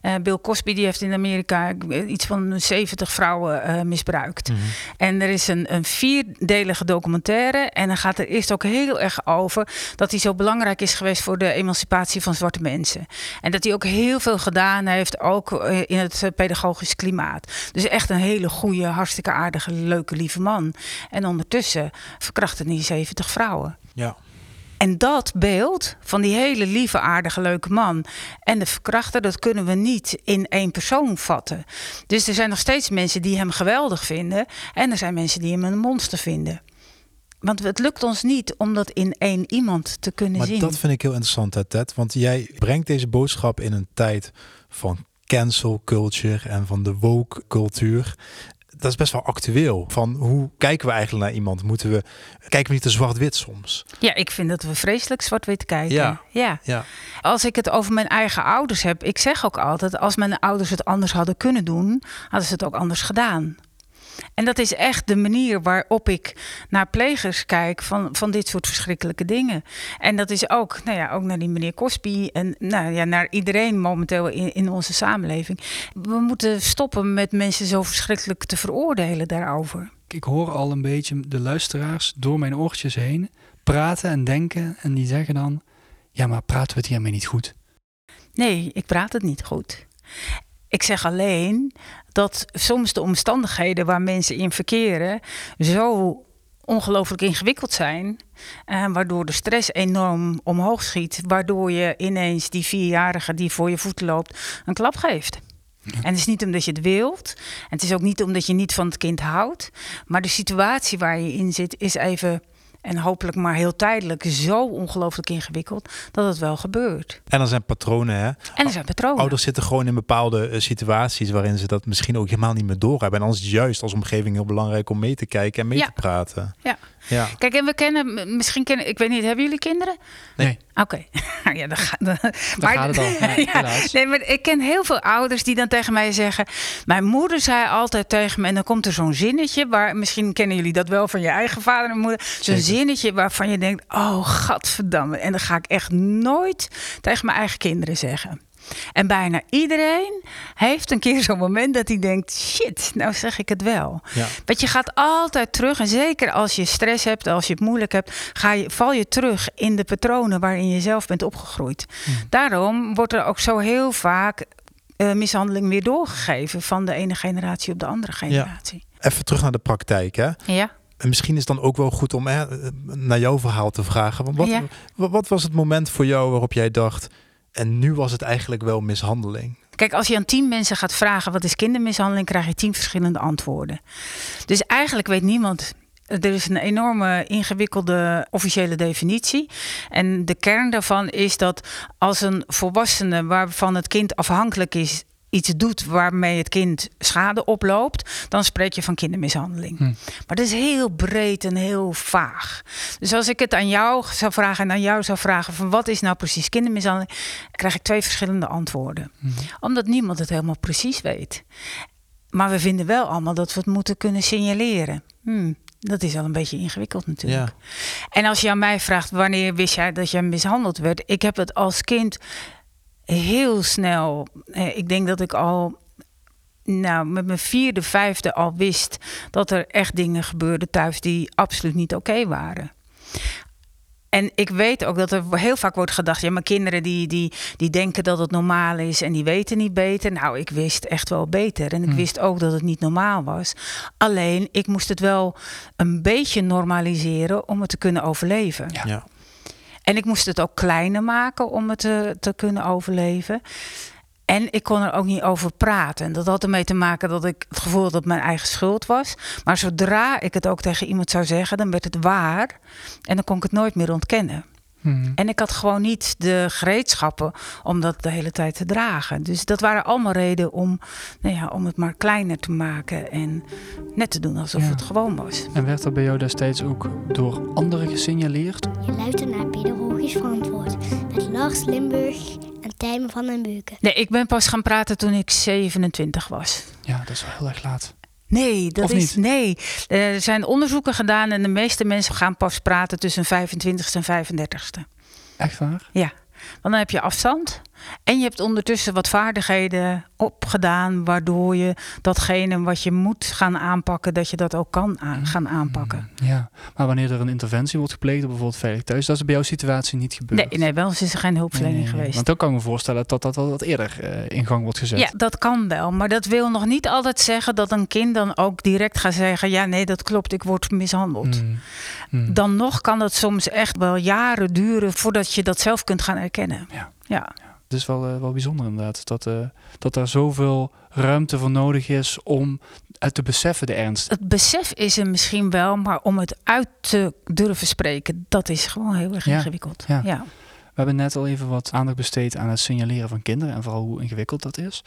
Eh, Bill Cosby die heeft in Amerika iets van 70 vrouwen eh, misbruikt. En er is een, een vierdelige documentaire. En dan gaat er eerst ook heel erg over dat hij zo belangrijk is geweest voor de emancipatie van zwarte mensen. En dat hij ook heel veel gedaan heeft, ook eh, in het pedagogisch klimaat. Dus echt een hele goede, hartstikke aardige, leuke, lieve man. En ondertussen verkrachtte hij 70 vrouwen. Ja. En dat beeld van die hele lieve, aardige, leuke man en de verkrachter, dat kunnen we niet in één persoon vatten. Dus er zijn nog steeds mensen die hem geweldig vinden en er zijn mensen die hem een monster vinden. Want het lukt ons niet om dat in één iemand te kunnen Maar zien. dat vind ik heel interessant, hè, Ted. Want jij brengt deze boodschap in een tijd van cancel culture en van de woke cultuur. Dat is best wel actueel. Van hoe kijken we eigenlijk naar iemand? Moeten we kijken we niet te zwart-wit soms? Ja, ik vind dat we vreselijk zwart-wit kijken. Ja. ja. Ja. Als ik het over mijn eigen ouders heb, ik zeg ook altijd: als mijn ouders het anders hadden kunnen doen, hadden ze het ook anders gedaan. En dat is echt de manier waarop ik naar plegers kijk van, van dit soort verschrikkelijke dingen. En dat is ook, nou ja, ook naar die meneer Cosby en nou ja, naar iedereen momenteel in, in onze samenleving. We moeten stoppen met mensen zo verschrikkelijk te veroordelen daarover. Ik hoor al een beetje de luisteraars door mijn oortjes heen praten en denken. En die zeggen dan, ja, maar praten we het hiermee niet goed? Nee, ik praat het niet goed. Ik zeg alleen dat soms de omstandigheden waar mensen in verkeren zo ongelooflijk ingewikkeld zijn. eh, waardoor de stress enorm omhoog schiet. Waardoor je ineens die vierjarige die voor je voeten loopt een klap geeft. En het is niet omdat je het wilt. En het is ook niet omdat je niet van het kind houdt. Maar de situatie waar je in zit is even en hopelijk maar heel tijdelijk zo ongelooflijk ingewikkeld dat het wel gebeurt. En er zijn patronen, hè? En er zijn patronen. Ouders zitten gewoon in bepaalde uh, situaties waarin ze dat misschien ook helemaal niet meer doorhebben. En dan is het juist als omgeving heel belangrijk om mee te kijken en mee Ja. te praten. Ja. Ja. Kijk, en we kennen, misschien kennen, ik weet niet, hebben jullie kinderen? Nee, Oké. ja, dan gaat dan, daar gaat het al. Ja. Nee, maar ik ken heel veel ouders die dan tegen mij zeggen... Mijn moeder zei altijd tegen me... En dan komt er zo'n zinnetje... waar Misschien kennen jullie dat wel van je eigen vader en moeder. Zo'n zinnetje waarvan je denkt... Oh, gadverdamme. En dat ga ik echt nooit tegen mijn eigen kinderen zeggen. En bijna iedereen heeft een keer zo'n moment dat hij denkt... Shit, nou zeg ik het wel. Ja. Want je gaat altijd terug, en zeker als je stress hebt, als je het moeilijk hebt, ga je, val je terug in de patronen waarin je zelf bent opgegroeid. Daarom wordt er ook zo heel vaak eh, mishandeling weer doorgegeven van de ene generatie op de andere generatie. Even terug naar de praktijk, hè? Ja. En misschien is het dan ook wel goed om hè, naar jouw verhaal te vragen. Want wat, Ja. wat, wat was het moment voor jou waarop jij dacht... en nu was het eigenlijk wel mishandeling? Kijk, als je aan tien mensen gaat vragen wat is kindermishandeling, krijg je tien verschillende antwoorden. Dus eigenlijk weet niemand. Er is een enorme ingewikkelde officiële definitie. En de kern daarvan is dat als een volwassene waarvan het kind afhankelijk is, iets doet waarmee het kind schade oploopt, dan spreek je van kindermishandeling. Maar dat is heel breed en heel vaag. Dus als ik het aan jou zou vragen en aan jou zou vragen van wat is nou precies kindermishandeling, krijg ik twee verschillende antwoorden. Omdat niemand het helemaal precies weet. Maar we vinden wel allemaal dat we het moeten kunnen signaleren. Hmm, dat is al een beetje ingewikkeld natuurlijk. En als je aan mij vraagt wanneer wist jij dat je mishandeld werd, ik heb het als kind heel snel. eh, Ik denk dat ik al. Nou, met mijn vierde, vijfde al wist dat er echt dingen gebeurden thuis die absoluut niet oké waren. En ik weet ook dat er heel vaak wordt gedacht: ja, maar kinderen die, die, die denken dat het normaal is en die weten niet beter. Nou, ik wist echt wel beter. En ik wist ook dat het niet normaal was. Alleen, ik moest het wel een beetje normaliseren om het te kunnen overleven. Ja. Ja. En ik moest het ook kleiner maken om het te, te kunnen overleven. En ik kon er ook niet over praten. En dat had ermee te maken dat ik het gevoel had dat mijn eigen schuld was. Maar zodra ik het ook tegen iemand zou zeggen, dan werd het waar. En dan kon ik het nooit meer ontkennen. Mhm. En ik had gewoon niet de gereedschappen om dat de hele tijd te dragen. Dus dat waren allemaal redenen om, nou ja, om het maar kleiner te maken. En net te doen alsof Ja. het gewoon was. En werd dat bij jou destijds ook door anderen gesignaleerd? Je luistert naar Pedagogisch Verantwoord met Lars Limburg en Tijmen van den Beuken. Nee, ik ben pas gaan praten toen ik 27 was. Ja, dat is wel heel erg laat. Nee, dat Of is niet? nee. Er zijn onderzoeken gedaan en de meeste mensen gaan pas praten tussen 25ste en 35ste. Echt waar? Ja, want dan heb je afstand en je hebt ondertussen wat vaardigheden opgedaan, waardoor je datgene wat je moet gaan aanpakken, dat je dat ook kan aan, gaan aanpakken. Ja, maar wanneer er een interventie wordt gepleegd, bijvoorbeeld veilig thuis, dat is bij jouw situatie niet gebeurd. Nee, nee, wel eens is er geen hulpverlening Nee, geweest. Want dan kan ik me voorstellen dat dat al wat eerder eh, in gang wordt gezet. Ja, dat kan wel. Maar dat wil nog niet altijd zeggen dat een kind dan ook direct gaat zeggen: Ja, nee, dat klopt, ik word mishandeld. Mm. Mm. Dan nog kan het soms echt wel jaren duren voordat je dat zelf kunt gaan erkennen. Ja. ja. Het is wel, eh, wel bijzonder inderdaad, dat, eh, dat er zoveel ruimte voor nodig is om uit te beseffen de ernst. Het besef is er misschien wel, maar om het uit te durven spreken, dat is gewoon heel erg ingewikkeld. Ja. Ja. We hebben net al even wat aandacht besteed aan het signaleren van kinderen en vooral hoe ingewikkeld dat is.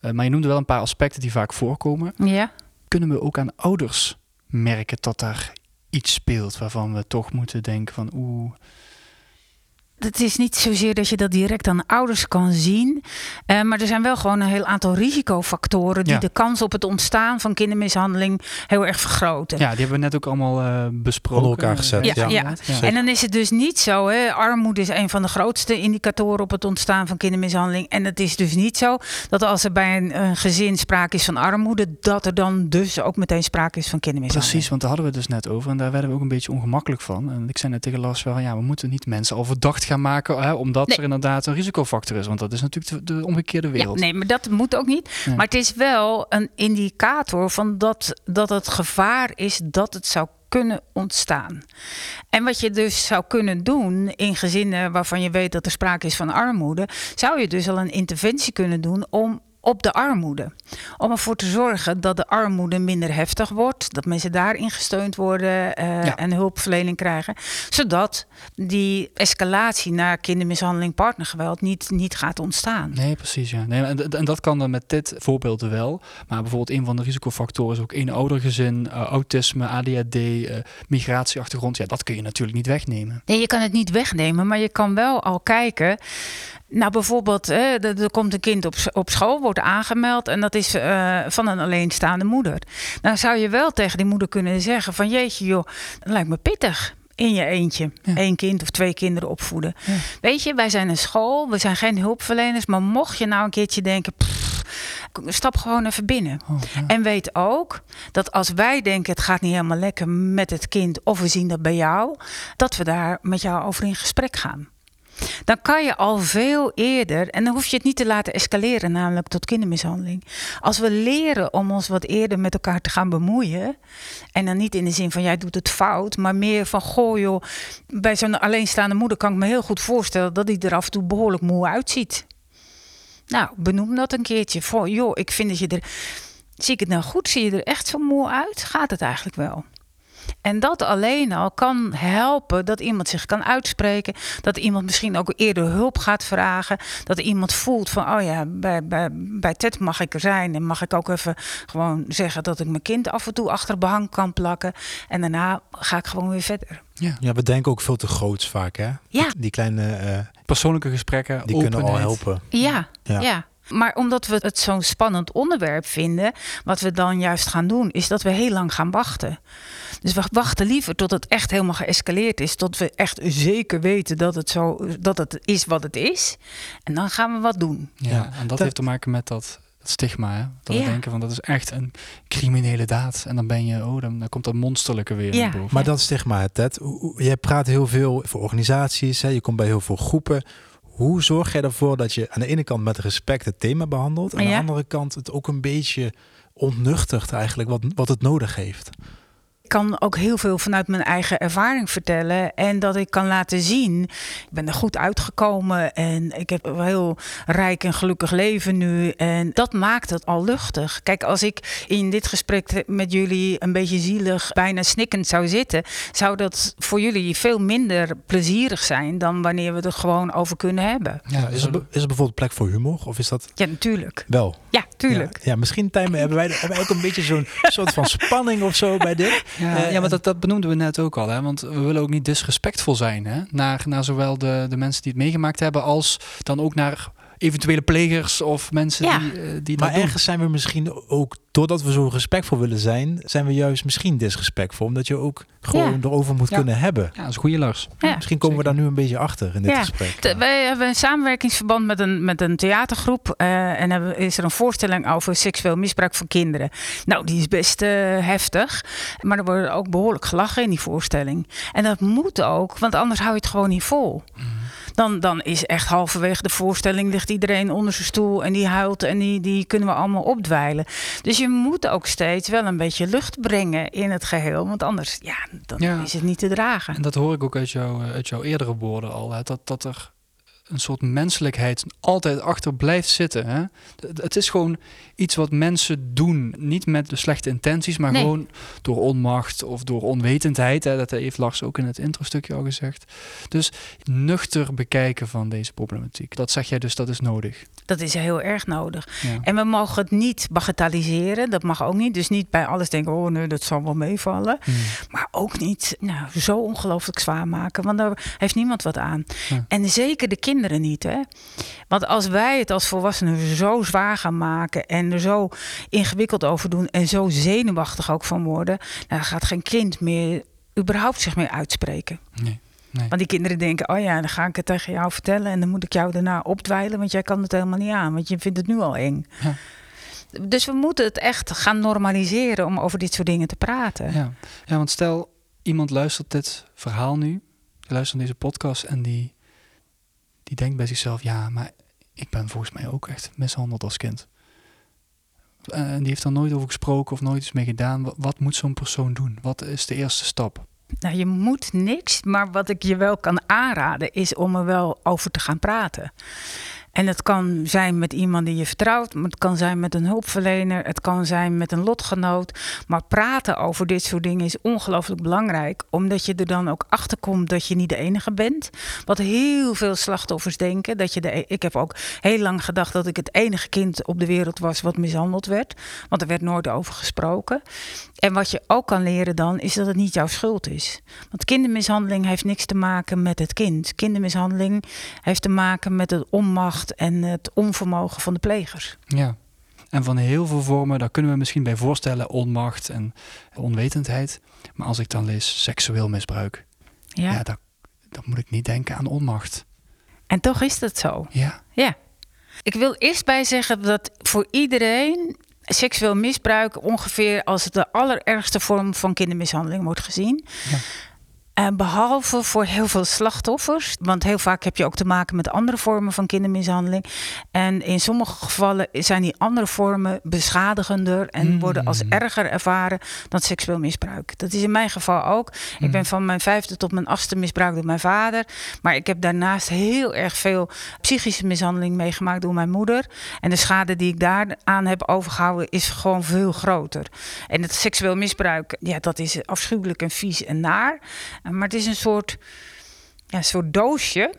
Eh, maar je noemde wel een paar aspecten die vaak voorkomen. ja. Kunnen we ook aan ouders merken dat daar iets speelt waarvan we toch moeten denken van oeh, Het is niet zozeer dat je dat direct aan ouders kan zien. eh, maar er zijn wel gewoon een heel aantal risicofactoren die Ja. de kans op het ontstaan van kindermishandeling heel erg vergroten. ja, die hebben we net ook allemaal eh, besproken. Onder elkaar gezet, Eh, ja. Ja. En dan is het dus niet zo, hè, armoede is een van de grootste indicatoren op het ontstaan van kindermishandeling. En het is dus niet zo dat als er bij een, een gezin sprake is van armoede, dat er dan dus ook meteen sprake is van kindermishandeling. Precies, want daar hadden we het dus net over en daar werden we ook een beetje ongemakkelijk van. En ik zei net tegen Lars wel, ja, we moeten niet mensen al verdacht gaan maken, hè, omdat Nee. er inderdaad een risicofactor is. Want dat is natuurlijk de, de omgekeerde Ja, wereld. nee, maar dat moet ook niet. Maar het is wel een indicator van dat, dat het gevaar is dat het zou kunnen ontstaan. En wat je dus zou kunnen doen in gezinnen waarvan je weet dat er sprake is van armoede, zou je dus al een interventie kunnen doen om op de armoede. Om ervoor te zorgen dat de armoede minder heftig wordt. Dat mensen daarin gesteund worden uh, Ja. en hulpverlening krijgen. Zodat die escalatie naar kindermishandeling, partnergeweld niet, niet gaat ontstaan. Nee, precies. Ja. Nee, en, en dat kan dan met dit voorbeeld wel. Maar bijvoorbeeld een van de risicofactoren is ook een oudergezin, uh, autisme, ADHD, uh, migratieachtergrond. Ja, dat kun je natuurlijk niet wegnemen. Nee, je kan het niet wegnemen, maar je kan wel al kijken. Nou, bijvoorbeeld, hè, er, komt een kind op, op school, wordt aangemeld en dat is uh, van een alleenstaande moeder. Dan zou je wel tegen die moeder kunnen zeggen van jeetje joh, dat lijkt me pittig in je eentje. Ja. Eén kind of twee kinderen opvoeden. Ja. Weet je, wij zijn een school, we zijn geen hulpverleners, maar mocht je nou een keertje denken, pff, stap gewoon even binnen. Oh, ja. En weet ook dat als wij denken het gaat niet helemaal lekker met het kind of we zien dat bij jou, dat we daar met jou over in gesprek gaan. Dan kan je al veel eerder, en dan hoef je het niet te laten escaleren, namelijk tot kindermishandeling. Als we leren om ons wat eerder met elkaar te gaan bemoeien, en dan niet in de zin van jij doet het fout, maar meer van goh joh, bij zo'n alleenstaande moeder kan ik me heel goed voorstellen dat die er af en toe behoorlijk moe uitziet. Nou, benoem dat een keertje. Voor, joh, ik vind dat je er. Zie ik het nou goed? Zie je er echt zo moe uit? Gaat het eigenlijk wel? En dat alleen al kan helpen dat iemand zich kan uitspreken. Dat iemand misschien ook eerder hulp gaat vragen. Dat iemand voelt van, oh ja, bij, bij, bij Ted mag ik er zijn. En mag ik ook even gewoon zeggen dat ik mijn kind af en toe achter behang kan plakken. En daarna ga ik gewoon weer verder. Ja, ja we denken ook veel te groots vaak, hè? Ja. Die, die kleine... Uh, Persoonlijke gesprekken, Die openheid. kunnen al helpen. Ja, ja. ja. Maar omdat we het zo'n spannend onderwerp vinden, wat we dan juist gaan doen, is dat we heel lang gaan wachten. Dus we wachten liever tot het echt helemaal geëscaleerd is, tot we echt zeker weten dat het, zo, dat het is wat het is. En dan gaan we wat doen. Ja, ja en dat, dat, heeft te maken met dat, stigma. Hè? Dat ja. we denken van dat is echt een criminele daad. En dan ben je, oh, dan, dan komt dat monsterlijke weer ja. naar boven. Maar dat stigma, Ted. Jij praat heel veel voor organisaties, hè? je komt bij heel veel groepen. Hoe zorg jij ervoor dat je aan de ene kant met respect het thema behandelt, en aan Ja. de andere kant het ook een beetje ontnuchtert eigenlijk wat, wat het nodig heeft? Ik kan ook heel veel vanuit mijn eigen ervaring vertellen. En dat ik kan laten zien. Ik ben er goed uitgekomen. En ik heb een heel rijk en gelukkig leven nu. En dat maakt het al luchtig. Kijk, als ik in dit gesprek met jullie een beetje zielig, bijna snikkend zou zitten. Zou dat voor jullie veel minder plezierig zijn dan wanneer we er gewoon over kunnen hebben. Ja, is, er, is er bijvoorbeeld plek voor humor? Of is dat Ja, natuurlijk. wel? Ja, tuurlijk. Ja, ja misschien Tijmen, hebben wij, hebben wij ook een beetje zo'n soort van spanning of zo bij dit? Ja, ja maar dat, dat benoemden we net ook al. Hè? Want we willen ook niet disrespectvol zijn hè? Naar, naar zowel de, de mensen die het meegemaakt hebben... als dan ook naar eventuele plegers of mensen Ja. die, eh, die Maar dat doen. ergens zijn we misschien ook, doordat we zo respectvol willen zijn, zijn we juist misschien disrespectvol. Omdat je ook gewoon Ja. erover moet Ja. kunnen hebben. Ja, dat is een goede Lars. Ja. Misschien komen we daar nu een beetje achter in dit Ja. gesprek. Wij hebben een samenwerkingsverband met een, met een theatergroep. eh, en hebben, is er een voorstelling over seksueel misbruik van kinderen. Nou, die is best eh, heftig. Maar er wordt ook behoorlijk gelachen in die voorstelling. En dat moet ook, want anders hou je het gewoon niet vol. Dan, dan is echt halverwege de voorstelling ligt iedereen onder zijn stoel en die huilt en die, die kunnen we allemaal opdwijlen. Dus je moet ook steeds wel een beetje lucht brengen in het geheel, want anders ja, dan Ja. is het niet te dragen. En dat hoor ik ook uit, jou, eh, uit jouw eerdere woorden al. Hè? Dat, dat er een soort menselijkheid altijd achter blijft zitten. Hè? Het- is gewoon iets wat mensen doen. Niet met de slechte intenties, maar Nee. gewoon door onmacht of door onwetendheid. Hè? Dat heeft Lars ook in het intro-stukje al gezegd. Dus nuchter bekijken van deze problematiek. Dat zeg jij dus, dat is nodig. Dat is heel erg nodig. Ja. En we mogen het niet bagatelliseren. Dat mag ook niet. Dus niet bij alles denken, oh nee, dat zal wel meevallen. Hmm. Maar ook niet nou, zo ongelooflijk zwaar maken. Want daar heeft niemand wat aan. Ja. En zeker de kinderen niet. Hè? Want als wij het als volwassenen zo zwaar gaan maken... en er zo ingewikkeld over doen... en zo zenuwachtig ook van worden... Nou, dan gaat geen kind meer überhaupt zich meer uitspreken. Nee. Nee. Want die kinderen denken, oh ja, dan ga ik het tegen jou vertellen... en dan moet ik jou daarna opdwijlen... want jij kan het helemaal niet aan, want je vindt het nu al eng. Ja. Dus we moeten het echt gaan normaliseren om over dit soort dingen te praten. Ja. ja, want stel iemand luistert dit verhaal nu, die luistert naar deze podcast en die, die denkt bij zichzelf, ja, maar ik ben volgens mij ook echt mishandeld als kind. En die heeft daar nooit over gesproken of nooit iets mee gedaan. Wat, wat moet zo'n persoon doen? Wat is de eerste stap? Nou, je moet niks, maar wat ik je wel kan aanraden is om er wel over te gaan praten. En het kan zijn met iemand die je vertrouwt, het kan zijn met een hulpverlener, het kan zijn met een lotgenoot. Maar praten over dit soort dingen is ongelooflijk belangrijk, omdat je er dan ook achter komt dat je niet de enige bent. Wat heel veel slachtoffers denken. Dat je de, e- ik heb ook heel lang gedacht dat ik het enige kind op de wereld was wat mishandeld werd, want er werd nooit over gesproken. En wat je ook kan leren dan, is dat het niet jouw schuld is. Want kindermishandeling heeft niks te maken met het kind. Kindermishandeling heeft te maken met het onmacht en het onvermogen van de plegers. Ja. En van heel veel vormen, daar kunnen we misschien bij voorstellen, onmacht en onwetendheid. Maar als ik dan lees seksueel misbruik, Ja. ja, dan, dan moet ik niet denken aan onmacht. En toch is dat zo. Ja, Ja. Ik wil eerst bij zeggen dat voor iedereen seksueel misbruik ongeveer als de allerergste vorm van kindermishandeling wordt gezien. Ja. En behalve voor heel veel slachtoffers, want heel vaak heb je ook te maken met andere vormen van kindermishandeling. En in sommige gevallen zijn die andere vormen beschadigender en Mm. worden als erger ervaren dan seksueel misbruik. Dat is in mijn geval ook. Ik ben van mijn vijfde tot mijn achtste misbruikt door mijn vader. Maar ik heb daarnaast heel erg veel psychische mishandeling meegemaakt door mijn moeder. En de schade die ik daaraan heb overgehouden is gewoon veel groter. En het seksueel misbruik, ja, dat is afschuwelijk en vies en naar. Maar het is een soort, ja, soort doosje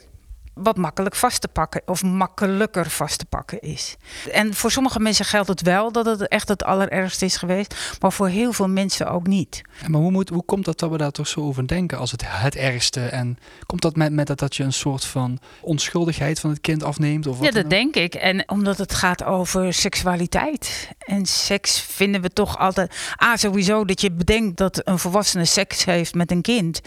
wat makkelijk vast te pakken of makkelijker vast te pakken is. En voor sommige mensen geldt het wel dat het echt het allerergste is geweest, maar voor heel veel mensen ook niet. Maar hoe, moet, hoe komt dat dat we daar toch zo over denken als het het ergste? En komt dat met, met dat, dat je een soort van onschuldigheid van het kind afneemt? Of wat Ja, dat denk ik. En omdat het gaat over seksualiteit. En seks vinden we toch altijd. Ah, sowieso dat je bedenkt dat een volwassene seks heeft met een kind.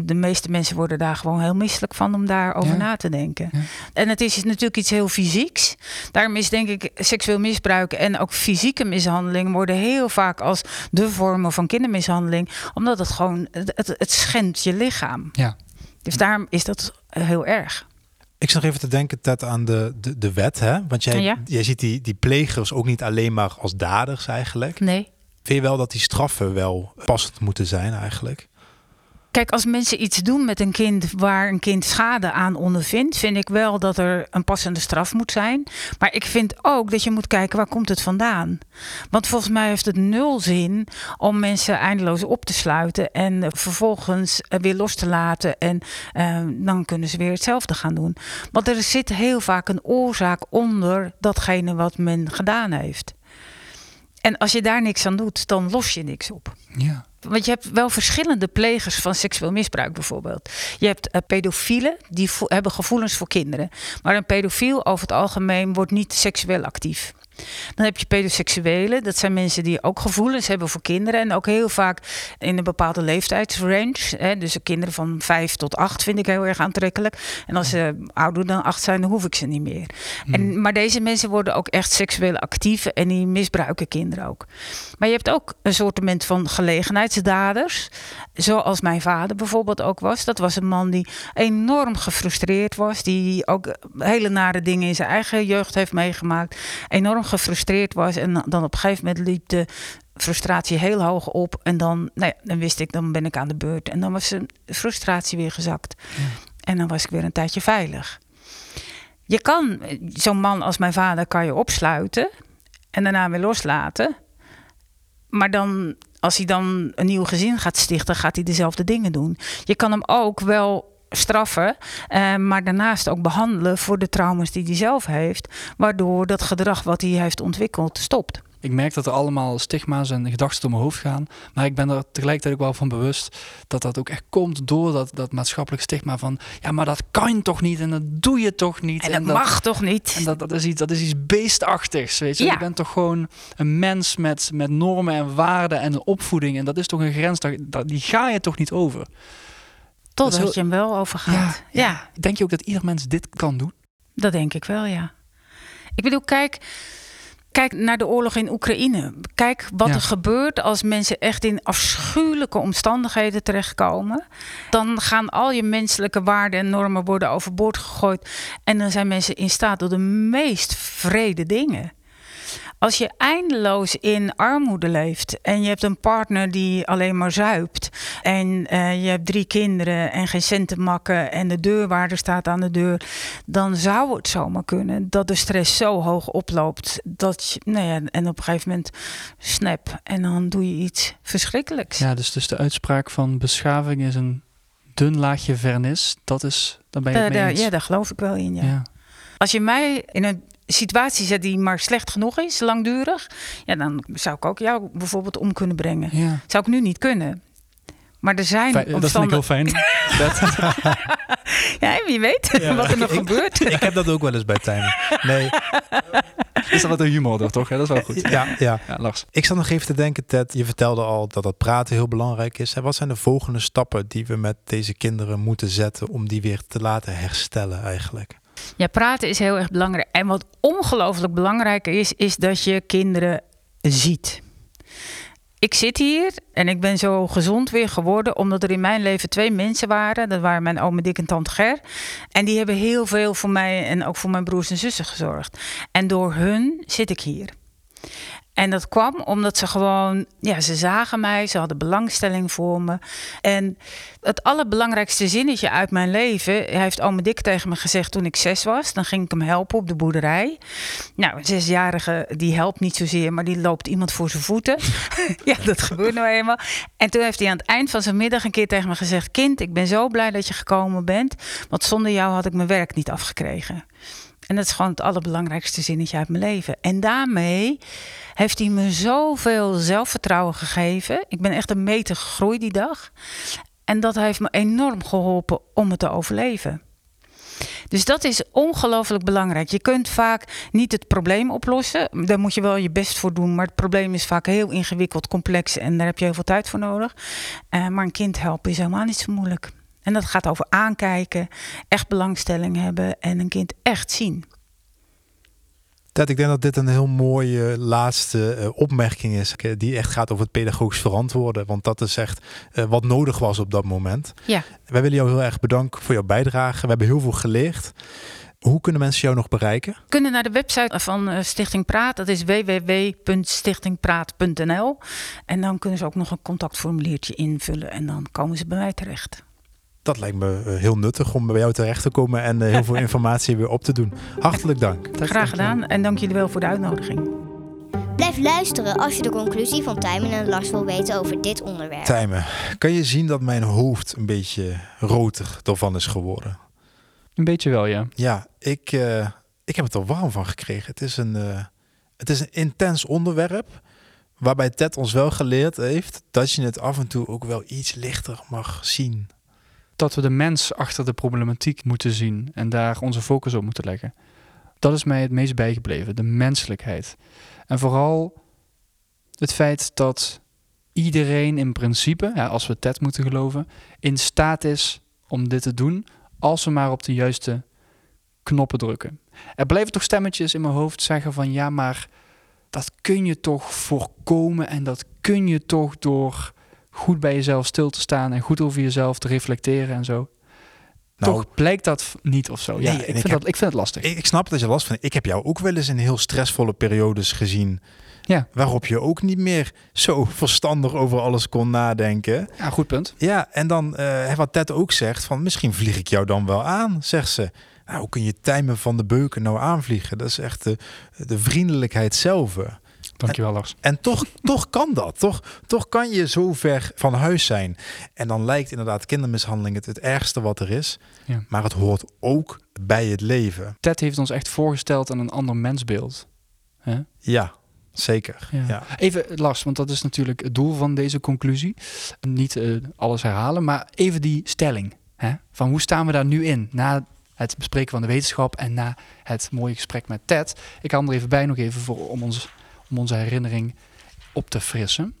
De meeste mensen worden daar gewoon heel misselijk van om daarover Ja. na te denken. Ja. En het is natuurlijk iets heel fysieks. Daarom is denk ik seksueel misbruik en ook fysieke mishandeling worden heel vaak als de vormen van kindermishandeling. Omdat het gewoon, het, het, schendt je lichaam. Ja. Dus daarom is dat heel erg. Ik zag even te denken, Ted, aan de, de, de wet. Hè? Want jij, Ja. jij ziet die, die plegers ook niet alleen maar als daders eigenlijk. Nee. Vind je wel dat die straffen wel passend moeten zijn eigenlijk? Kijk, als mensen iets doen met een kind waar een kind schade aan ondervindt, vind ik wel dat er een passende straf moet zijn. Maar ik vind ook dat je moet kijken waar komt het vandaan. Want volgens mij heeft het nul zin om mensen eindeloos op te sluiten en vervolgens eh, weer los te laten. En eh, dan kunnen ze weer hetzelfde gaan doen. Want er zit heel vaak een oorzaak onder datgene wat men gedaan heeft. En als je daar niks aan doet, dan los je niks op. Ja. Want je hebt wel verschillende plegers van seksueel misbruik bijvoorbeeld. Je hebt eh, pedofielen, die hebben gevoelens voor kinderen. Maar een pedofiel over het algemeen wordt niet seksueel actief. Dan heb je pedoseksuelen, dat zijn mensen die ook gevoelens hebben voor kinderen. En ook heel vaak in een bepaalde leeftijdsrange. Hè, dus kinderen van 5 tot 8 vind ik heel erg aantrekkelijk. En als ze ouder dan 8 zijn, dan hoef ik ze niet meer. En, maar deze mensen worden ook echt seksueel actief en die misbruiken kinderen ook. Maar je hebt ook een soortement van gelegenheidsdaders. Zoals mijn vader bijvoorbeeld ook was. Dat was een man die enorm gefrustreerd was. Die ook hele nare dingen in zijn eigen jeugd heeft meegemaakt. Enorm gefrustreerd was. En dan op een gegeven moment liep de frustratie heel hoog op. En dan, nou ja, dan wist ik, dan ben ik aan de beurt. En dan was zijn frustratie weer gezakt. En dan was ik weer een tijdje veilig. Je kan, zo'n man als mijn vader kan je opsluiten. En daarna weer loslaten. Maar dan, als hij dan een nieuw gezin gaat stichten, gaat hij dezelfde dingen doen. Je kan hem ook wel straffen, eh, maar daarnaast ook behandelen voor de trauma's die hij zelf heeft, waardoor dat gedrag wat hij heeft ontwikkeld stopt. Ik merk dat er allemaal stigma's en gedachten door mijn hoofd gaan. Maar ik ben er tegelijkertijd ook wel van bewust dat dat ook echt komt door dat, dat maatschappelijk stigma van... Ja, maar dat kan toch niet en dat doe je toch niet. En dat mag toch niet? En dat, dat, is iets, dat is iets beestachtigs, weet je. Ja. Je bent toch gewoon een mens met, met normen en waarden en een opvoeding. En dat is toch een grens, die ga je toch niet over. Totdat heel- je hem wel overgaat. ja. Denk je ook dat ieder mens dit kan doen? Dat denk ik wel, ja. Ik bedoel, kijk, kijk naar de oorlog in Oekraïne. Kijk wat Ja. er gebeurt als mensen echt in afschuwelijke omstandigheden terechtkomen. Dan gaan al je menselijke waarden en normen worden overboord gegooid. En dan zijn mensen in staat tot de meest vrede dingen. Als je eindeloos in armoede leeft en je hebt een partner die alleen maar zuipt en eh, je hebt drie kinderen en geen cent te makken en de deurwaarder staat aan de deur, dan zou het zomaar kunnen dat de stress zo hoog oploopt dat je, nou ja, en op een gegeven moment snap en dan doe je iets verschrikkelijks. Ja, dus, dus de uitspraak van beschaving is een dun laagje vernis. Dat is, dan ben je het mee eens. ja, daar geloof ik wel in. Ja. ja. Als je mij in een situatie zet die maar slecht genoeg is, langdurig, ja, dan zou ik ook jou bijvoorbeeld om kunnen brengen. ja. Zou ik nu niet kunnen. Maar er zijn Fijn, dat vind ik heel fijn. Ja, wie weet Ja. wat er nog Ik- gebeurt. Ik heb dat ook wel eens bij Tijmen. Nee, is dat wat een humor toch? toch? Ja, dat is wel goed. ja, ja. Ja, Lars. Ik zat nog even te denken, Ted. Je vertelde al dat dat praten heel belangrijk is. En wat zijn de volgende stappen die we met deze kinderen moeten zetten om die weer te laten herstellen eigenlijk? Ja, praten is heel erg belangrijk. En wat ongelooflijk belangrijker is, is dat je kinderen ziet. Ik zit hier en ik ben zo gezond weer geworden omdat er in mijn leven twee mensen waren. Dat waren mijn oom Dick en tante Ger. En die hebben heel veel voor mij en ook voor mijn broers en zussen gezorgd. En door hun zit ik hier. En dat kwam omdat ze gewoon, ja, ze zagen mij, ze hadden belangstelling voor me. En het allerbelangrijkste zinnetje uit mijn leven heeft ome Dick tegen me gezegd toen ik zes was. Dan ging ik hem helpen op de boerderij. Nou, een zesjarige die helpt niet zozeer, maar die loopt iemand voor zijn voeten. ja, dat gebeurt nou eenmaal. En toen heeft hij aan het eind van zijn middag een keer tegen me gezegd: Kind, ik ben zo blij dat je gekomen bent, want zonder jou had ik mijn werk niet afgekregen. En dat is gewoon het allerbelangrijkste zinnetje uit mijn leven. En daarmee heeft hij me zoveel zelfvertrouwen gegeven. Ik ben echt een meter gegroeid die dag. En dat heeft me enorm geholpen om het te overleven. Dus dat is ongelooflijk belangrijk. Je kunt vaak niet het probleem oplossen. Daar moet je wel je best voor doen. Maar het probleem is vaak heel ingewikkeld, complex. En daar heb je heel veel tijd voor nodig. Eh, maar een kind helpen is helemaal niet zo moeilijk. En dat gaat over aankijken, echt belangstelling hebben en een kind echt zien. Ted, ik denk dat dit een heel mooie laatste eh, opmerking is. eh, Die echt gaat over het pedagogisch verantwoorden. Want dat is echt eh, wat nodig was op dat moment. Ja. Wij willen jou heel erg bedanken voor jouw bijdrage. We hebben heel veel geleerd. Hoe kunnen mensen jou nog bereiken? kunnen naar de website van Stichting Praat. Dat is www.stichtingpraat.nl. En dan kunnen ze ook nog een contactformuliertje invullen. En dan komen ze bij mij terecht. Dat lijkt me eh, heel nuttig om bij jou terecht te komen en eh, heel veel informatie weer op te doen. Hartelijk dank. Graag gedaan. En dank jullie wel voor de uitnodiging. Blijf luisteren als je de conclusie van Tijmen en Lars wil weten over dit onderwerp. Tijmen, kan je zien dat mijn hoofd een beetje roter ervan is geworden? Een beetje wel, ja. Ja, ik, eh, ik heb het er warm van gekregen. Het is, een, eh, het is een intens onderwerp. Waarbij Ted ons wel geleerd heeft dat je het af en toe ook wel iets lichter mag zien. Dat we de mens achter de problematiek moeten zien en daar onze focus op moeten leggen. Dat is mij het meest bijgebleven, de menselijkheid. En vooral het feit dat iedereen in principe, als we Ted moeten geloven, in staat is om dit te doen als we maar op de juiste knoppen drukken. Er blijven toch stemmetjes in mijn hoofd zeggen van ja, maar dat kun je toch voorkomen en dat kun je toch door goed bij jezelf stil te staan en goed over jezelf te reflecteren en zo. Nou, toch blijkt dat niet of zo. Nee, ja, ik, ik vind heb- dat, ik vind het lastig. ik, ik snap dat je last van. Ik heb jou ook wel eens in heel stressvolle periodes gezien. Ja. Waarop je ook niet meer zo verstandig over alles kon nadenken. ja, goed punt. Ja, en dan eh, wat Ted ook zegt: van misschien vlieg ik jou dan wel aan, zegt ze. Nou, hoe kun je Tijmen van de Beuken nou aanvliegen? Dat is echt de, de vriendelijkheid zelf. Dankjewel Lars. En toch, toch kan dat. Toch, toch kan je zo ver van huis zijn. En dan lijkt inderdaad kindermishandeling het, het ergste wat er is. Ja. Maar het hoort ook bij het leven. Ted heeft ons echt voorgesteld aan een ander mensbeeld. Ja, zeker. Ja. Ja. Even Lars, want dat is natuurlijk het doel van deze conclusie. Niet eh, alles herhalen, maar even die stelling. Hè? Van hoe staan we daar nu in? Na het bespreken van de wetenschap en na het mooie gesprek met Ted. Ik haal er even bij nog even voor, om, ons, om onze herinnering op te frissen.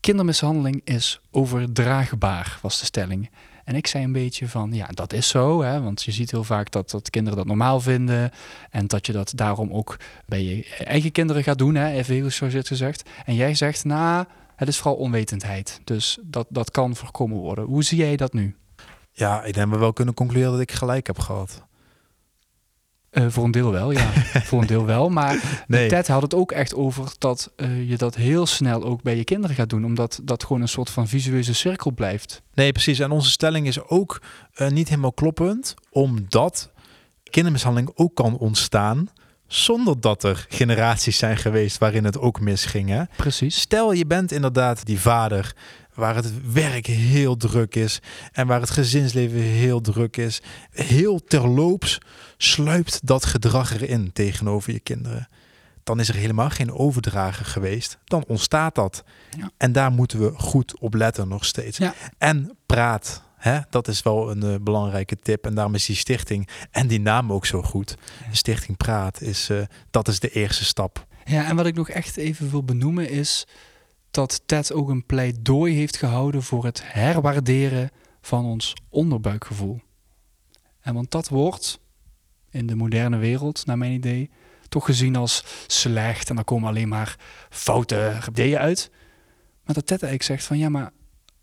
Kindermishandeling is overdraagbaar, was de stelling. En ik zei een beetje van, ja, dat is zo. Hè, want je ziet heel vaak dat, dat kinderen dat normaal vinden. En dat je dat daarom ook bij je eigen kinderen gaat doen. Hè, even heel chargeerd gezegd. En jij zegt, nou, het is vooral onwetendheid. Dus dat, dat kan voorkomen worden. Hoe zie jij dat nu? ja, ik denk we wel kunnen concluderen dat ik gelijk heb gehad. Eh, voor een deel wel, ja. voor een deel wel. Maar Nee. Ted had het ook echt over dat eh, je dat heel snel ook bij je kinderen gaat doen. Omdat dat gewoon een soort van visueuze cirkel blijft. Nee, precies. En onze stelling is ook eh, niet helemaal kloppend, omdat kindermishandeling ook kan ontstaan zonder dat er generaties zijn geweest waarin het ook misging. Hè? Precies. Stel je bent inderdaad die vader waar het werk heel druk is en waar het gezinsleven heel druk is. Heel terloops sluipt dat gedrag erin tegenover je kinderen. Dan is er helemaal geen overdrage geweest. Dan ontstaat dat. Ja. En daar moeten we goed op letten nog steeds. Ja. En praat. Hè? Dat is wel een eh, belangrijke tip. En daarom is die stichting en die naam ook zo goed. Stichting Praat is, eh, dat is de eerste stap. Ja, en wat ik nog echt even wil benoemen is dat Ted ook een pleidooi heeft gehouden voor het herwaarderen van ons onderbuikgevoel. En want dat wordt in de moderne wereld, naar mijn idee, toch gezien als slecht en dan komen alleen maar foute ideeën uit. Maar dat Ted eigenlijk zegt van ja, maar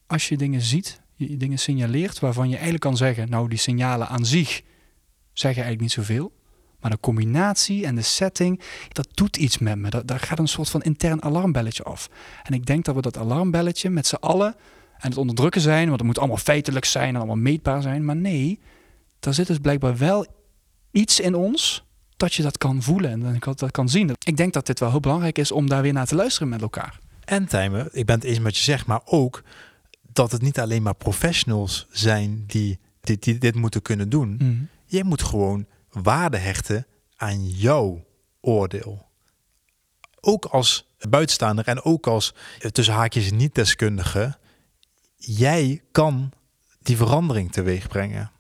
als je dingen ziet, je dingen signaleert waarvan je eigenlijk kan zeggen, nou die signalen aan zich zeggen eigenlijk niet zoveel. Maar de combinatie en de setting, dat doet iets met me. Daar gaat een soort van intern alarmbelletje af. En ik denk dat we dat alarmbelletje met z'n allen en het onderdrukken zijn, want het moet allemaal feitelijk zijn en allemaal meetbaar zijn. Maar nee, daar zit dus blijkbaar wel iets in ons dat je dat kan voelen en dat dat kan zien. Ik denk dat dit wel heel belangrijk is om daar weer naar te luisteren met elkaar. En Tijmen, ik ben het eens met je zegt, maar ook dat het niet alleen maar professionals zijn die dit, die dit moeten kunnen doen. Jij moet gewoon waarde hechten aan jouw oordeel. Ook als buitenstaander en ook als eh, tussen haakjes niet-deskundige, jij kan die verandering teweeg brengen.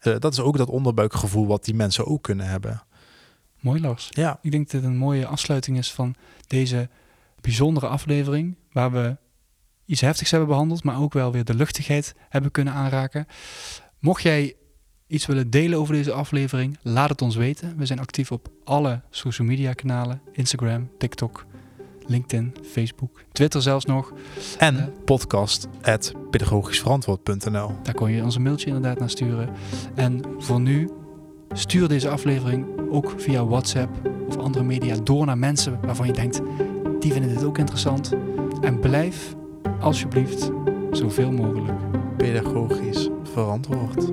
Eh, dat is ook dat onderbuikgevoel wat die mensen ook kunnen hebben. Mooi Lars. Ja, Ik denk dat dit een mooie afsluiting is van deze bijzondere aflevering. Waar we iets heftigs hebben behandeld, maar ook wel weer de luchtigheid hebben kunnen aanraken. Mocht jij iets willen delen over deze aflevering, laat het ons weten. We zijn actief op alle social media kanalen: Instagram, TikTok, LinkedIn, Facebook, Twitter zelfs nog. en Ja. podcast at pedagogischverantwoord.nl. Daar kon je ons een mailtje inderdaad naar sturen. En voor nu, stuur deze aflevering ook via WhatsApp of andere media door naar mensen waarvan je denkt, die vinden dit ook interessant. En blijf alsjeblieft zoveel mogelijk. Pedagogisch verantwoord.